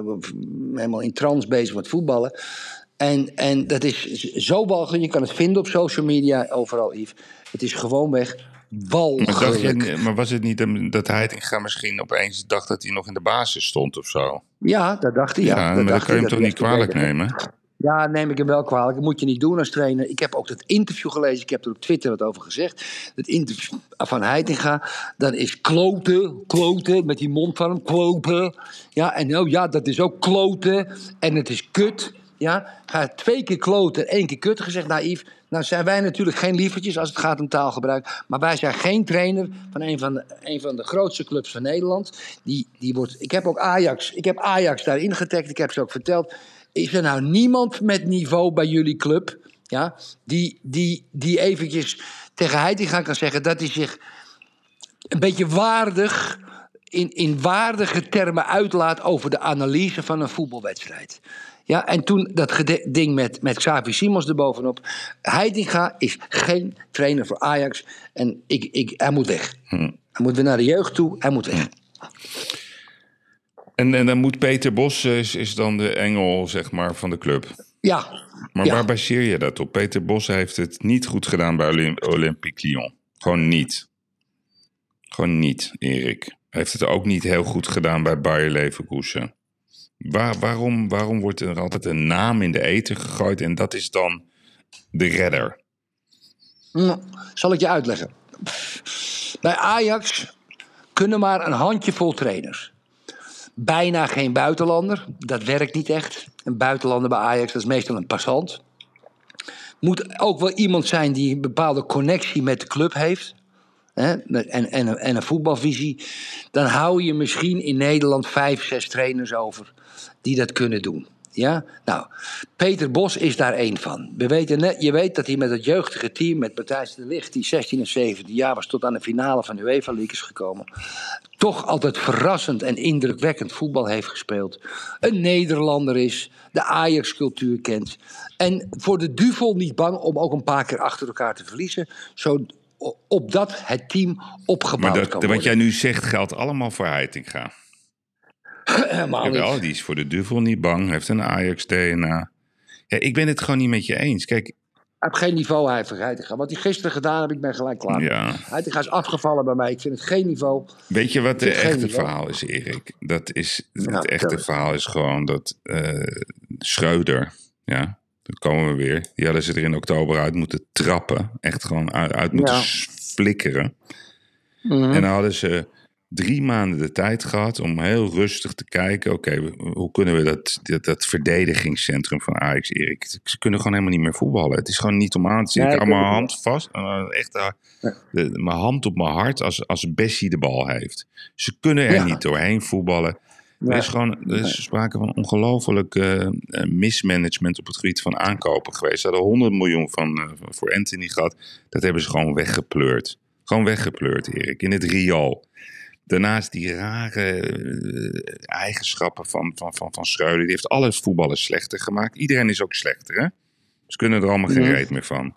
helemaal in trance bezig met voetballen. En, en dat is zo walgelijk. Je kan het vinden op social media, overal, Yves. Het is gewoonweg Maar, je, maar was het niet dat Heitinga misschien opeens dacht dat hij nog in de basis stond of zo? Ja, dat dacht hij. Ja, Ja, dat maar dat kan je hem toch niet kwalijk nemen? Ja, neem ik hem wel kwalijk. Dat moet je niet doen als trainer. Ik heb ook dat interview gelezen. Ik heb er op Twitter wat over gezegd. Het interview van Heitinga. Dat is kloten, kloten, met die mond van hem, kloten. Ja, en nou ja, dat is ook kloten. En het is kut. Ja, ga twee keer kloten, één keer kut gezegd. Yves, nou zijn wij natuurlijk geen lievertjes als het gaat om taalgebruik. Maar wij zijn geen trainer van een van de, een van de grootste clubs van Nederland. Die, die wordt, ik heb ook Ajax, ik heb Ajax daarin getagd. Ik heb ze ook verteld. Is er nou niemand met niveau bij jullie club... Ja, die, die, die eventjes tegen Heitinga kan zeggen... dat hij zich een beetje waardig... In, in waardige termen uitlaat over de analyse van een voetbalwedstrijd. Ja, en toen dat ding met, met Xavi Simons erbovenop. Heitinga is geen trainer voor Ajax. En ik, ik, hij moet weg. Hij moet weer naar de jeugd toe. Hij moet weg. En, en dan moet Peter Bos, is, is dan de engel zeg maar, van de club. Ja, Maar Ja. waar baseer je dat op? Peter Bos heeft het niet goed gedaan bij Olymp- Olympique Lyon. Gewoon niet. Gewoon niet, Erik. Hij heeft het ook niet heel goed gedaan bij Bayer Leverkusen. Waar, waarom, waarom wordt er altijd een naam in de eten gegooid en dat is dan de redder? Hm, Zal ik je uitleggen. Bij Ajax kunnen maar een handjevol trainers. Bijna geen buitenlander. Dat werkt niet echt. Een buitenlander bij Ajax, dat is meestal een passant. Moet ook wel iemand zijn die een bepaalde connectie met de club heeft. hè, en, en, en een voetbalvisie, dan hou je misschien in Nederland vijf, zes trainers over die dat kunnen doen. Ja? Nou, Peter Bos is daar één van. We weten net, je weet dat hij met het jeugdige team, met Matthijs de Ligt, die 16 en 17 jaar was, tot aan de finale van de UEFA League is gekomen. Toch altijd verrassend en indrukwekkend voetbal heeft gespeeld. Een Nederlander is, de Ajax-cultuur kent. En voor de duvel niet bang om ook een paar keer achter elkaar te verliezen. Zo, opdat het team opgebouwd Maar kan dat, worden. wat jij nu zegt geldt allemaal voor Heitinga. Jawel, die is voor de duivel niet bang, heeft een Ajax-DNA. Ja, ik ben het gewoon niet met je eens. Kijk, Hij heeft geen niveau, hij heeft. Wat hij gisteren gedaan heeft, ik ben gelijk klaar. ja. Heitinga is afgevallen bij mij. Ik vind het geen niveau. Weet je wat de heb geen echte verhaal is, Erik? Dat is, het Nou, echte verhaal is gewoon dat eh Schreuder, ja, komen we weer. Die hadden ze er in oktober uit moeten trappen. Echt gewoon uit, uit moeten Ja. flikkeren. En dan hadden ze drie maanden de tijd gehad om heel rustig te kijken. Oké, hoe kunnen we dat, dat, dat verdedigingscentrum van Ajax, Erik? Ze kunnen gewoon helemaal niet meer voetballen. Het is gewoon niet om aan te zien. Nee, ik hou mijn hand vast. eh, echt daar, de, mijn hand op mijn hart als, als Bessie de bal heeft. Ze kunnen er Ja. niet doorheen voetballen. Er is gewoon er is sprake van ongelooflijk eh, mismanagement op het gebied van aankopen geweest. Ze hadden 100 miljoen van, eh, voor Anthony gehad. Dat hebben ze gewoon weggepleurd. Gewoon weggepleurd, Erik. In het Riool. Daarnaast die rare eh, eigenschappen van, van, van, van Schreuder. Die heeft alle voetballers slechter gemaakt. Iedereen is ook slechter, hè? Ze kunnen er allemaal geen Mhm. reet meer van.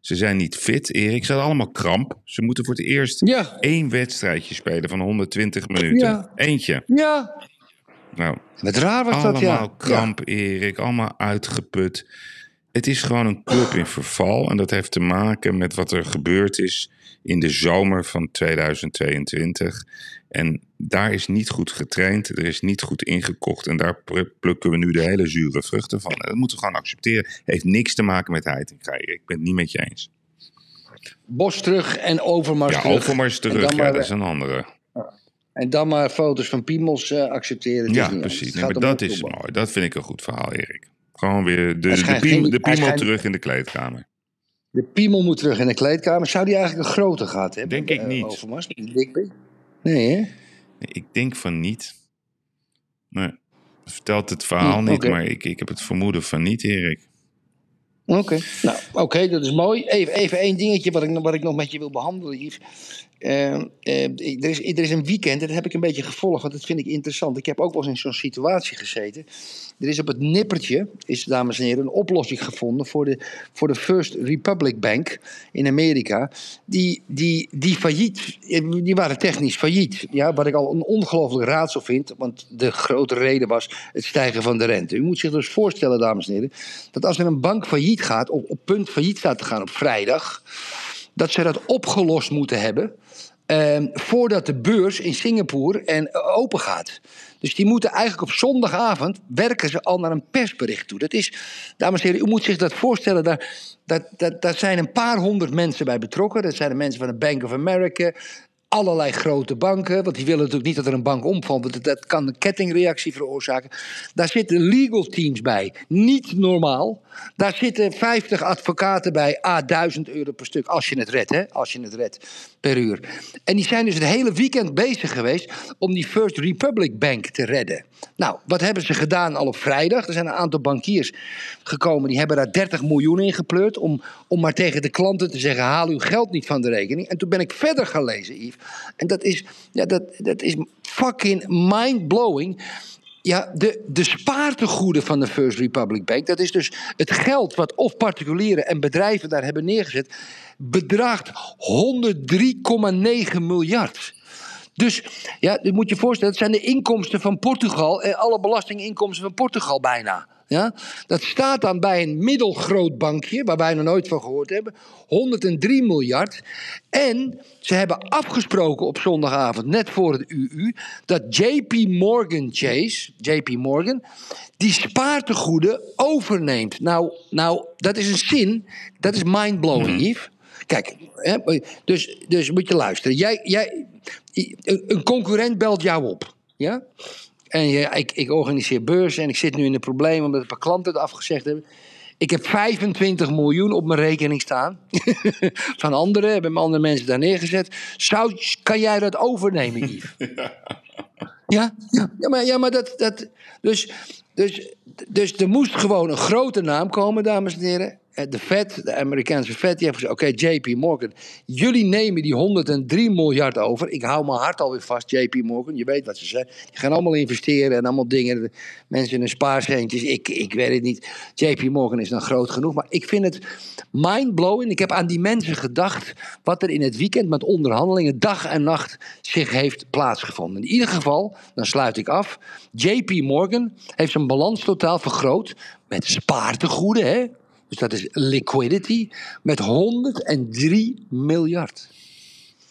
Ze zijn niet fit, Erik. Ze hadden allemaal kramp. Ze moeten voor het eerst Ja, één wedstrijdje spelen van 120 minuten. Ja. Eentje. ja. Nou, Wat raar was dat, allemaal ja. kramp, Erik. Allemaal uitgeput. Het is gewoon een club in verval. En dat heeft te maken met wat er gebeurd is in de zomer van 2022. En daar is niet goed getraind. Er is niet goed ingekocht. En daar pl- plukken we nu de hele zure vruchten van. En dat moeten we gewoon accepteren. Heeft niks te maken met Heitinga. Ik ben het niet met je eens. Bos terug en Overmars Ja, terug. Overmars terug. Ja, maar, dat is een andere. En dan maar foto's van Piemels eh, accepteren. Ja, niet precies. Nee, maar dat is mooi. Dat vind ik een goed verhaal, Erik. Gewoon weer de, de, schijnt piem- geen- de hij piemel terug in de kleedkamer. De Piemel moet terug in de kleedkamer. Zou die eigenlijk een grote gehad hebben? Denk ik eh, niet. Overmars, dikpik? Nee, hè? Ik denk van niet. Nee. Vertelt het verhaal Hm, niet, maar ik, ik heb het vermoeden van niet, Erik. Oké, nou, oké, dat is mooi. Even, even één dingetje wat ik, nog- wat ik nog met je wil behandelen, Yves. Eh, eh, er, is, er is een weekend, en dat heb ik een beetje gevolgd, want dat vind ik interessant. Ik heb ook wel eens in zo'n situatie gezeten. Er is op het nippertje, is, dames en heren, een oplossing gevonden voor de, voor de First Republic Bank in Amerika. Die, die, die failliet, die waren technisch failliet. Ja, wat ik al een ongelooflijk raadsel vind, want de grote reden was het stijgen van de rente. U moet zich dus voorstellen, dames en heren, dat als er een bank failliet gaat, op, op punt failliet staat te gaan op vrijdag, dat ze dat opgelost moeten hebben. ehm, voordat de beurs in Singapore en, open gaat. Dus die moeten eigenlijk op zondagavond werken ze al naar een persbericht toe. Dat is, dames en heren, u moet zich dat voorstellen. Daar, daar, daar, zijn een paar honderd mensen bij betrokken. Dat zijn de mensen van de Bank of America. Allerlei grote banken, want die willen natuurlijk niet dat er een bank omvalt, want dat- dat kan een kettingreactie veroorzaken. Daar zitten legal teams bij, niet normaal. Daar zitten 50 advocaten bij, a 1000 euro per stuk, als je het redt, hè? Als je het redt per uur. En die zijn dus het hele weekend bezig geweest om die First Republic Bank te redden. Nou, wat hebben ze gedaan al op vrijdag? Er zijn een aantal bankiers gekomen, die hebben daar 30 miljoen in gepleurd. Om, om maar tegen de klanten te zeggen: haal uw geld niet van de rekening. En toen ben ik verder gaan lezen, Yves. En dat is, ja, dat, dat is fucking mind-blowing. Ja, de, de spaartegoeden van de First Republic Bank, dat is dus het geld wat of particulieren en bedrijven daar hebben neergezet, bedraagt 103,9 miljard. Dus ja, je moet je voorstellen, dat zijn de inkomsten van Portugal en alle belastinginkomsten van Portugal bijna. Ja? Dat staat dan bij een middelgroot bankje, waar wij nog nooit van gehoord hebben, 103 miljard. En ze hebben afgesproken op zondagavond, net voor het UU, dat JP Morgan Chase, JP Morgan, die spaartegoeden overneemt. Nou, nou dat is een zin, dat is mindblowing, Yves. Kijk, hè, dus, dus moet je luisteren. Jij, jij, een een concurrent belt jou op. Ja? En je, ik, ik organiseer beurzen en ik zit nu in de problemen omdat een paar klanten het afgezegd hebben. Ik heb 25 miljoen op mijn rekening staan. Van anderen, hebben andere mensen daar neergezet. Zou, kan jij dat overnemen, Yves? Ja, ja, ja, maar, ja, maar dat. dat dus, dus, dus er moest gewoon een grote naam komen, dames en heren. Eh, De Fed, de Amerikaanse Fed, die heeft gezegd: Oké, JP Morgan, jullie nemen die 103 miljard over. Ik hou mijn hart alweer vast, JP Morgan. Je weet wat ze zeggen. Die gaan allemaal investeren en allemaal dingen. Mensen in hun spaarscheentjes. Ik, ik weet het niet. JP Morgan is dan groot genoeg. Maar ik vind het mindblowing. Ik heb aan die mensen gedacht. wat er in het weekend met onderhandelingen dag en nacht zich heeft plaatsgevonden. In ieder geval, dan sluit ik af. JP Morgan heeft zijn balans totaal vergroot. met spaartegoeden, hè? Dus dat is liquidity. met 103 miljard.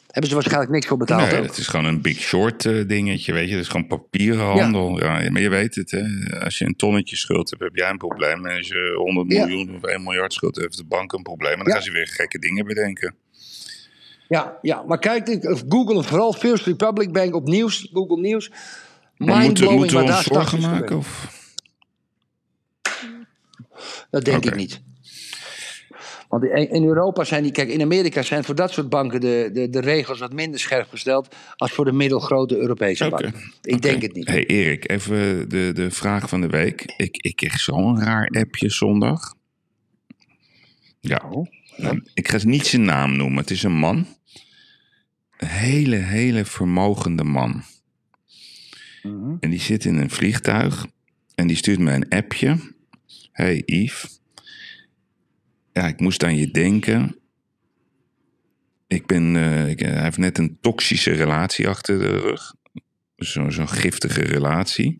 Hebben ze waarschijnlijk niks voor betaald. Nee, ook. het is gewoon een big short eh, dingetje, weet je. Het is gewoon papierenhandel. Ja. maar je weet het, hè. Als je een tonnetje schuld hebt, heb jij een probleem. En als je 100 Ja. miljoen of 1 miljard schuld hebt, heeft de bank een probleem. En dan Ja. gaan ze weer gekke dingen bedenken. Ja, ja, maar kijk, Google vooral First Republic Bank op nieuws, Google Nieuws. Moeten, moeten we ons zorgen maken? Of? Dat denk ik niet. Want in Europa zijn die, kijk, in Amerika zijn voor dat soort banken de, de, de regels wat minder scherp gesteld als voor de middelgrote Europese banken. Ik denk het niet. Hey Erik, even de, de vraag van de week. Ik, ik kreeg zo'n raar appje zondag. Ja, Oh, ik ga niet zijn naam noemen. Het is een man. Een hele, hele vermogende man. Mhm. En die zit in een vliegtuig. En die stuurt mij een appje. Hey Yves. Ja, ik moest aan je denken. Ik ben, eh, ik, hij heeft net een toxische relatie achter de rug. Zo- Zo'n giftige relatie.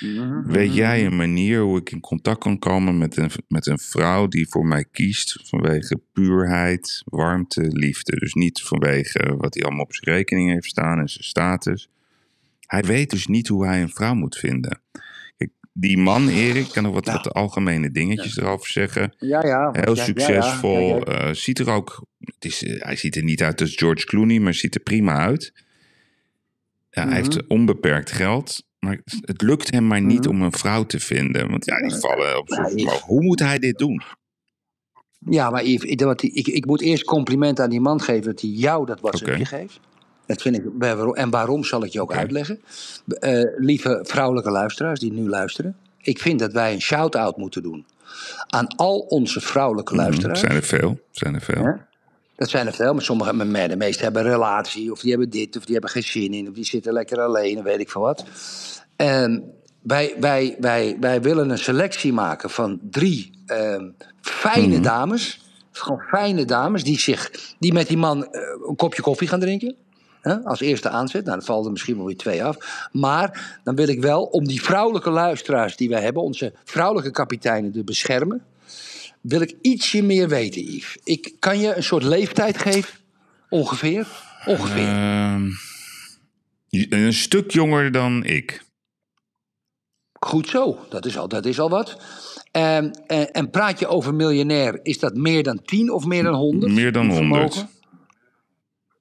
Mhm. Weet jij een manier hoe ik in contact kan komen met een, met een vrouw die voor mij kiest vanwege puurheid, warmte, liefde? Dus niet vanwege wat hij allemaal op zijn rekening heeft staan en zijn status. Hij weet dus niet hoe hij een vrouw moet vinden. Die man, Erik, kan nog wat, Ja. wat algemene dingetjes erover zeggen. Ja, ja. Heel Ja, succesvol. Eh, ziet er ook. Het is, eh, hij ziet er niet uit als George Clooney, maar ziet er prima uit. Ja, Hij Mhm. heeft onbeperkt geld. Maar het lukt hem maar niet Mhm. om een vrouw te vinden. Want ja, die vallen op Ja, vermogen. Hoe moet hij dit doen? Ja, maar Yves, ik, ik, ik moet eerst compliment aan die man geven dat hij jou dat WhatsAppje Oké. geeft. Dat vind ik, en waarom zal ik je ook uitleggen. Eh, lieve vrouwelijke luisteraars die nu luisteren. Ik vind dat wij een shout-out moeten doen aan al onze vrouwelijke luisteraars. Zijn er veel? Zijn er veel? Ja. Dat zijn er veel, maar sommige, maar de meeste hebben een relatie, of die hebben dit, of die hebben geen zin in, of die zitten lekker alleen, of weet ik veel wat. En wij, wij, wij, wij willen een selectie maken van drie ehm, fijne Mhm. dames. Gewoon fijne dames die, zich, die met die man eh, een kopje koffie gaan drinken. Hè, als eerste aanzet. Nou, dan vallen er misschien wel weer twee af. Maar dan wil ik wel, om die vrouwelijke luisteraars die wij hebben, onze vrouwelijke kapiteinen te beschermen, wil ik ietsje meer weten, Yves. Ik kan je een soort leeftijd geven, ongeveer. Ongeveer. Ehm, een stuk jonger dan ik. Goed zo, dat is al, dat is al wat. En, en, en praat je over miljonair, is dat meer dan 10 of meer dan 100? Meer dan in 100.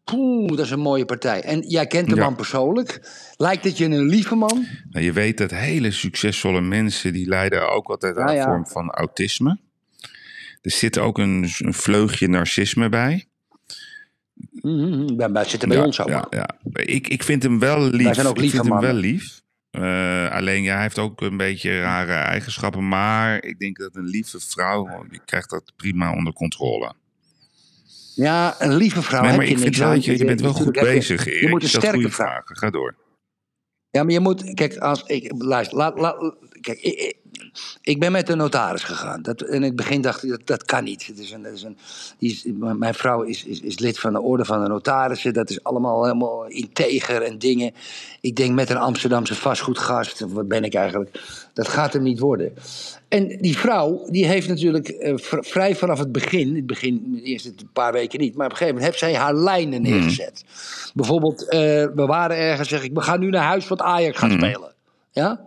Poeh, dat is een mooie partij. En jij kent de Ja. man persoonlijk. Lijkt het je een lieve man? Nou, je weet dat hele succesvolle mensen... die lijden ook altijd aan Ja, een ja. vorm van autisme. Er zit ook een, een vleugje narcisme bij. Mhm, bij, bij, zitten bij ja, ons ook. Ja, ja. Ik, ik vind hem wel lief. Wij zijn ook ik vind hem mannen. wel lief. Eh, alleen ja, hij heeft ook een beetje rare eigenschappen. Maar ik denk dat een lieve vrouw, die krijgt dat prima onder controle. Ja, een lieve vrouw nee, heb maar je ik vind aan. je, je bent wel goed je- bezig, Erik. Je moet een sterke vrouw. vragen. Ga door. Ja, maar je moet, kijk, als ik, luister, laat, laat, kijk, ik, ik, ben met de notaris gegaan. Dat, in het begin dacht ik, dat, dat kan niet. Het is een, dat is een, die is, mijn vrouw is, is, is lid van de orde van de notarissen. Dat is allemaal helemaal integer en dingen. Ik denk met een Amsterdamse vastgoedgast, wat ben ik eigenlijk, dat gaat hem niet worden. En die vrouw, die heeft natuurlijk eh, vrij vanaf het begin, het begin, de eerste paar weken niet, maar op een gegeven moment heeft zij haar lijnen neergezet. Bijvoorbeeld, eh, we waren ergens, zeg ik, we gaan nu naar huis, want Ajax gaat spelen. Ja?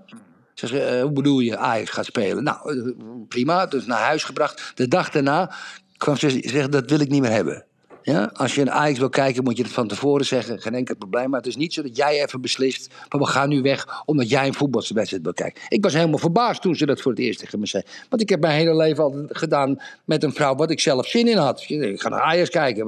Zeg, eh, hoe bedoel je, Ajax gaat spelen? Nou, eh, prima, dus naar huis gebracht. De dag daarna kwam ze zeggen, dat wil ik niet meer hebben. Ja, als je een Ajax wil kijken, moet je het van tevoren zeggen. Geen enkel probleem. Maar het is niet zo dat jij even beslist. van we gaan nu weg omdat jij een voetbalwedstrijd wil kijken. Ik was helemaal verbaasd toen ze dat voor het eerst tegen me zei. Want ik heb mijn hele leven altijd gedaan met een vrouw wat ik zelf zin in had. Ik ga naar Ajax kijken.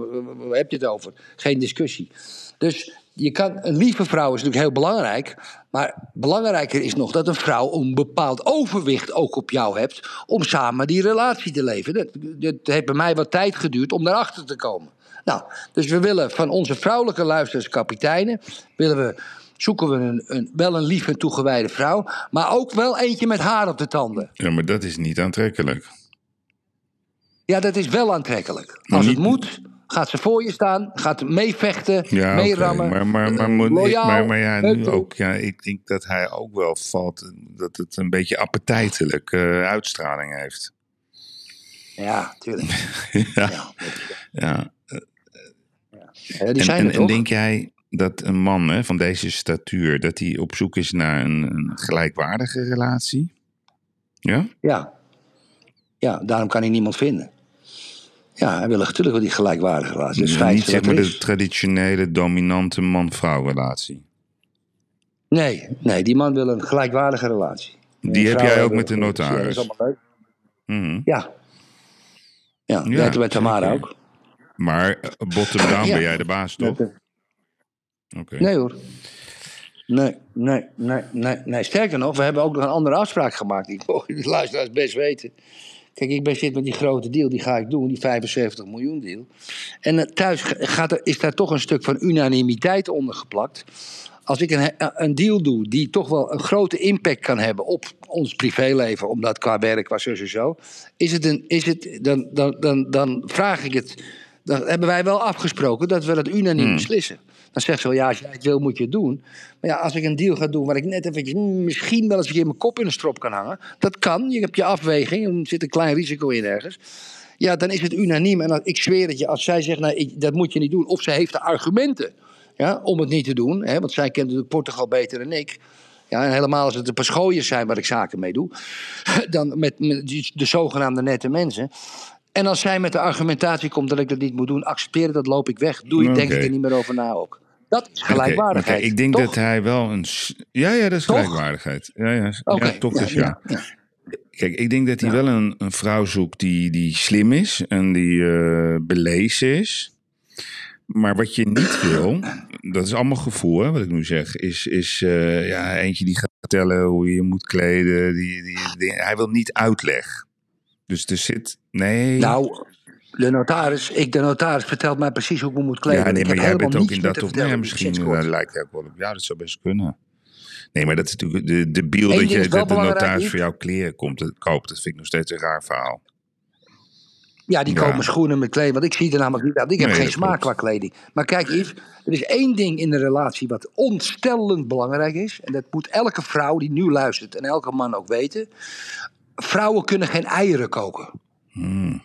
Waar heb je het over? Geen discussie. Dus je kan, een lieve vrouw is natuurlijk heel belangrijk. Maar belangrijker is nog dat een vrouw een bepaald overwicht ook op jou hebt. om samen die relatie te leven. Dat, dat heeft bij mij wat tijd geduurd om daarachter te komen. Nou, dus we willen van onze vrouwelijke luisteraars, kapiteinen. willen we zoeken we een, een, wel een lief en toegewijde vrouw. maar ook wel eentje met haar op de tanden. Ja, maar dat is niet aantrekkelijk. Ja, dat is wel aantrekkelijk. Als het moet, gaat ze voor je staan, gaat meevechten, ja, meerammen. Okay. Maar, maar, maar, moet, loyaal, maar, maar ja, nu ook, ja, ik denk dat hij ook wel valt, dat het een beetje appetijtelijk uh, uitstraling heeft. Ja, tuurlijk. ja. ja. ja. ja. die zijn en, en, en denk jij dat een man hè, van deze statuur, dat hij op zoek is naar een, een gelijkwaardige relatie? Ja? Ja. Ja, daarom kan hij niemand vinden. Ja, hij wil natuurlijk wel die gelijkwaardige relatie. Dus niet zeg maar de traditionele dominante man-vrouw relatie. Nee, nee, die man wil een gelijkwaardige relatie. Die heb jij ook met de notaris? Dat is allemaal leuk. Mm -hmm. Ja. Ja, ja dat met Tamara ook. Maar eh, bottom down ja. ben jij de baas, toch? Oké. Okay. Nee hoor. Nee, nee, nee, nee, nee. Sterker nog, we hebben ook nog een andere afspraak gemaakt. Die mogen de luisteraars best weten. Kijk, ik ben zit met die grote deal, die ga ik doen, die 75 miljoen deal. En eh, thuis gaat er, is daar toch een stuk van unanimiteit onder geplakt. Als ik een, een deal doe die toch wel een grote impact kan hebben op ons privéleven, omdat qua werk was zo en zo, is het een, is het, dan, dan, dan, dan vraag ik het. Dan hebben wij wel afgesproken dat we dat unaniem hmm. Dan zegt ze wel, ja, als jij het wil, moet je het doen. Maar ja, als ik een deal ga doen waar ik net eventjes hmm, misschien wel eens een mijn kop in een strop kan hangen. Dat kan, je hebt je afweging, er zit een klein risico in ergens. Ja, dan is het unaniem. En ik zweer het je, als zij zegt, nou, ik, dat moet je niet doen. Of ze heeft de argumenten ja, om het niet te doen. Hè, want zij kent natuurlijk Portugal beter dan ik. Ja, en helemaal als het een paar schooiers zijn waar ik zaken mee doe. Dan met, met de zogenaamde nette mensen. En als zij met de argumentatie komt dat ik dat niet moet doen, accepteer dat, loop ik weg. Doe je, okay. denk ik er niet meer over na ook. Dat is gelijkwaardigheid. Okay, ik denk dat hij wel een. Ja, ja, dat is toch? gelijkwaardigheid. Ja, ja. Okay. ja toch dus ja. ja. Kijk, ik denk dat hij wel een, een, vrouw zoekt die, die slim is en die uh, belezen is. Maar wat je niet wil, dat is allemaal gevoel, hè, wat ik nu zeg, is, is uh, ja, eentje die gaat vertellen hoe je je moet kleden. Die, die, die, hij wil niet uitleg. Dus er zit. Nee. Nou, de notaris, ik, de notaris vertelt mij precies hoe ik me moet kleden. Ja, nee, maar jij bent ook in dat of nee, misschien uh, lijkt ook wel op. Ja, dat zou best kunnen. Nee, maar dat is natuurlijk de, de beeld dat, je, dat de notaris voor jouw kleren komt, koopt. Dat vind ik nog steeds een raar verhaal. Ja, die ja. komen schoenen met kleding. Want ik zie er namelijk niet uit. Ik heb nee, geen smaak qua kleding. Maar kijk, Yves, er is één ding in de relatie wat ontstellend belangrijk is. En dat moet elke vrouw die nu luistert en elke man ook weten. Vrouwen kunnen geen eieren koken. Hmm.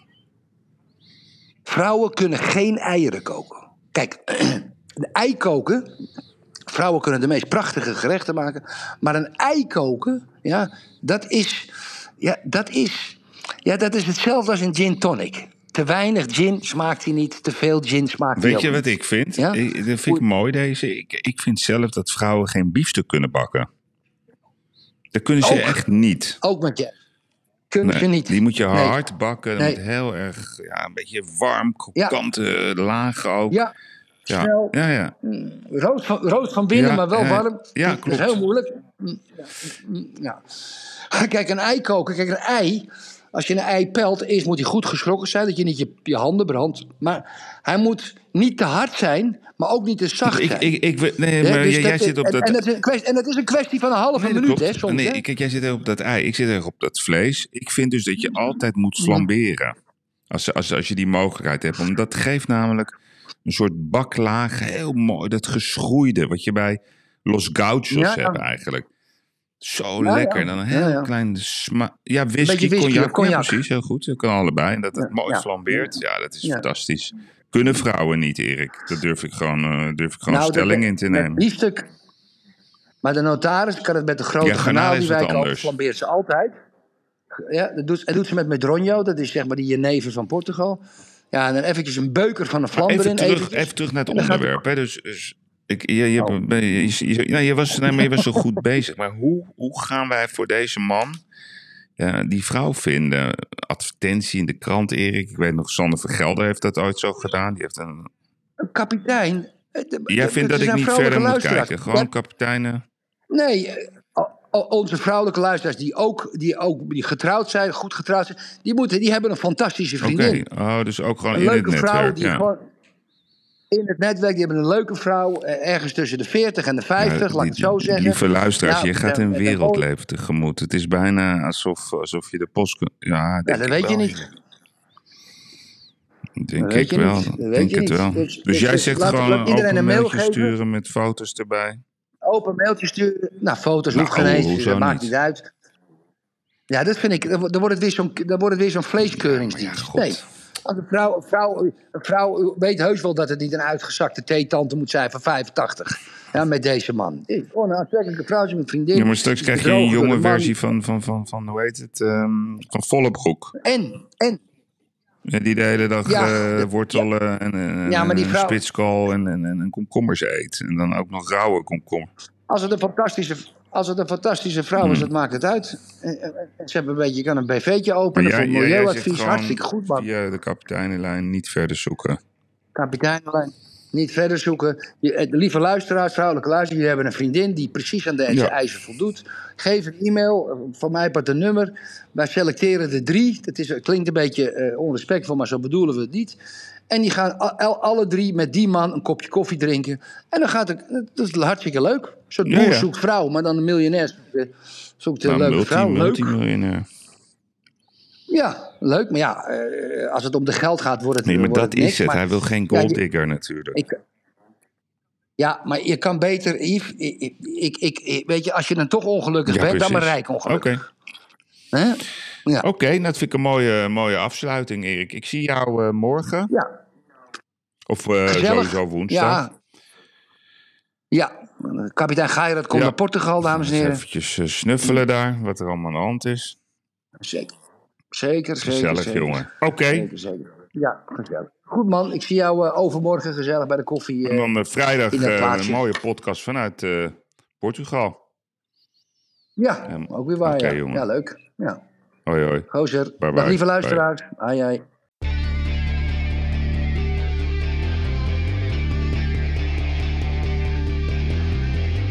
Vrouwen kunnen geen eieren koken. Kijk, de ei koken. Vrouwen kunnen de meest prachtige gerechten maken. Maar een ei koken, ja, dat is. Ja, dat is. Ja, dat is hetzelfde als een gin tonic. Te weinig gin smaakt hij niet, te veel gin smaakt hij Weet je wat ik vind? Ja? Ik, dat vind ik mooi deze. Ik, ik vind zelf dat vrouwen geen biefstuk kunnen bakken. Dat kunnen ze ook, echt niet. Ook met je. Nee, ze niet. Die moet je hard bakken. Nee. Moet heel erg, ja, een beetje warm, krokante ja. lagen ook. Ja, ja. snel. Ja, ja. Rood, van, rood van binnen, ja, maar wel warm. Ja, klopt. Dat is heel moeilijk. Ja. Kijk, een ei koken. Kijk, een ei. Als je een ei pelt, eerst moet hij goed geschrokken zijn, dat je niet je, je handen brandt. Maar hij moet niet te hard zijn, maar ook niet te zacht ik, zijn. Ik, ik, ik, nee, maar dus jij, dat, zit op en, dat... En dat, is een kwestie, en dat is een kwestie van een halve nee, minuut, hè, soms. Nee, kijk, jij zit op dat ei, ik zit erg op dat vlees. Ik vind dus dat je altijd moet flamberen. Als, als, als je die mogelijkheid hebt. Want dat geeft namelijk een soort baklaag, heel mooi, dat geschroeide, wat je bij Los Gauchos Ja, hebt eigenlijk. Zo Ja, lekker. ja. Dan een heel klein sma Ja, whisky, whisky cognac. precies, heel goed. Dat kan allebei. En dat het mooi flambeert. Ja, dat is fantastisch. Kunnen vrouwen niet, Erik. Dat durf ik gewoon, eh, durf ik gewoon Nou, stelling dat- in te nemen. biefstuk. Maar de notaris kan het met de grote Ja, die wij kopen, flambeert ze altijd. Ja, dat doet, dat doet ze met Medronho, dat is zeg maar die jenever van Portugal. Ja, en dan eventjes een beuker van een vlam Even erin. terug, eventjes. even terug naar het onderwerp. Hè? Dus, dus ik, je, je, Oh. je, nou, je was, nee, maar je was zo goed bezig. Maar hoe, hoe gaan wij voor deze man ja, die vrouw vinden? Advertentie in de krant, Erik. Ik weet nog, Sander Vergelder heeft dat ooit zo gedaan. Die heeft een, Een kapitein. eh, jij vindt dat ik niet verder moet kijken? Gewoon kapiteinen. Nee, eh, onze vrouwelijke luisteraars die ook, die ook die getrouwd zijn, goed getrouwd zijn, die, moeten, die hebben een fantastische Oké, vriendin. oh, dus ook gewoon Een in het leuke vrouw netwerk. die Ja. gewoon in het netwerk, die hebben een leuke vrouw, eh, ergens tussen de 40 en de 50, Ja, laat ik het zo zeggen. Lieve luisteraars, Nou, je gaat en- een en- wereld en- leven tegemoet. Het is bijna alsof, alsof je de post... kunt- Ja, dat ik weet je niet. Denk ik wel. Denk het niet. wel. Dus- Dus, dus- jij dus zegt gewoon laat een iedereen open een mail mailtje geven. sturen met foto's erbij. Open mailtje sturen. Nou, foto's Nou, hoeft geen eens, dat maakt niet? uit. Ja, dat vind ik, dan wordt het weer zo'n dan wordt het weer zo'n. Ja, god. nee, als een vrouw, een, vrouw, een vrouw weet heus wel dat het niet een uitgezakte theetante moet zijn van 85. Ja, met deze man. Gewoon een aantrekkelijke vrouw, ze met vriendin. Ja, maar straks krijg je een jonge versie van, van, van, van hoe heet het, ehm, van Vollebroek. En, en, Ja, die de hele dag Ja, eh, wortelen en, en, Ja, maar die en vrouw- spitskool en, en, en, en komkommers eet. En dan ook nog rauwe komkommers. als het een fantastische, als het een fantastische vrouw is, Hmm. dat maakt het uit. En, en- en ze hebben een beetje, je kan een BV'tje openen voor milieuadvies. Hartstikke goed, man. via de kapiteinenlijn niet verder zoeken. Kapiteinlijn. Niet verder zoeken. Je, eh, lieve luisteraars, vrouwelijke luisteraars, jullie hebben een vriendin die precies aan deze Ja. eisen voldoet. Geef een e-mail, eh, van mij part een nummer. Wij selecteren er drie. Dat is, klinkt een beetje eh, onrespectvol, maar zo bedoelen we het niet. En die gaan al- alle drie met die man een kopje koffie drinken. En dan gaat het, dat is hartstikke leuk. Een soort boer ja. zoekt vrouw, maar dan een miljonair zoekt, eh, een Nou, leuke multi, vrouw. Leuk. Ja, leuk. Maar ja, eh, als het om de geld gaat, wordt het Nee, maar wordt dat het niks. is het. Maar- Hij wil geen Ja, je- golddigger natuurlijk. ik, ja, maar je kan beter, Yves, ik, ik, ik, weet je, als je dan toch ongelukkig Ja, bent, dan maar precies. rijk ongelukkig. Oké, Hè? Ja. Oké, nou, dat vind ik een mooie, mooie afsluiting, Erik. Ik zie jou eh, morgen. ja, Of eh, gezellig. sowieso woensdag. Ja. Ja, kapitein Geirat komt Ja. naar Portugal, dames en heren. eventjes eh, snuffelen daar, wat er allemaal aan de hand is. Zeker, zeker, zeker. Gezellig, zeker. jongen. Oké, Zeker, zeker. Ja, gezellig. Goed man, ik zie jou eh, overmorgen gezellig bij de koffie. en dan vrijdag een mooie podcast vanuit Portugal. ja, ook weer waar, oké, ja. leuk. Ja. Hoi, hoi. Gozer, Bye, dag bye. lieve luisteraars. Ai, ai.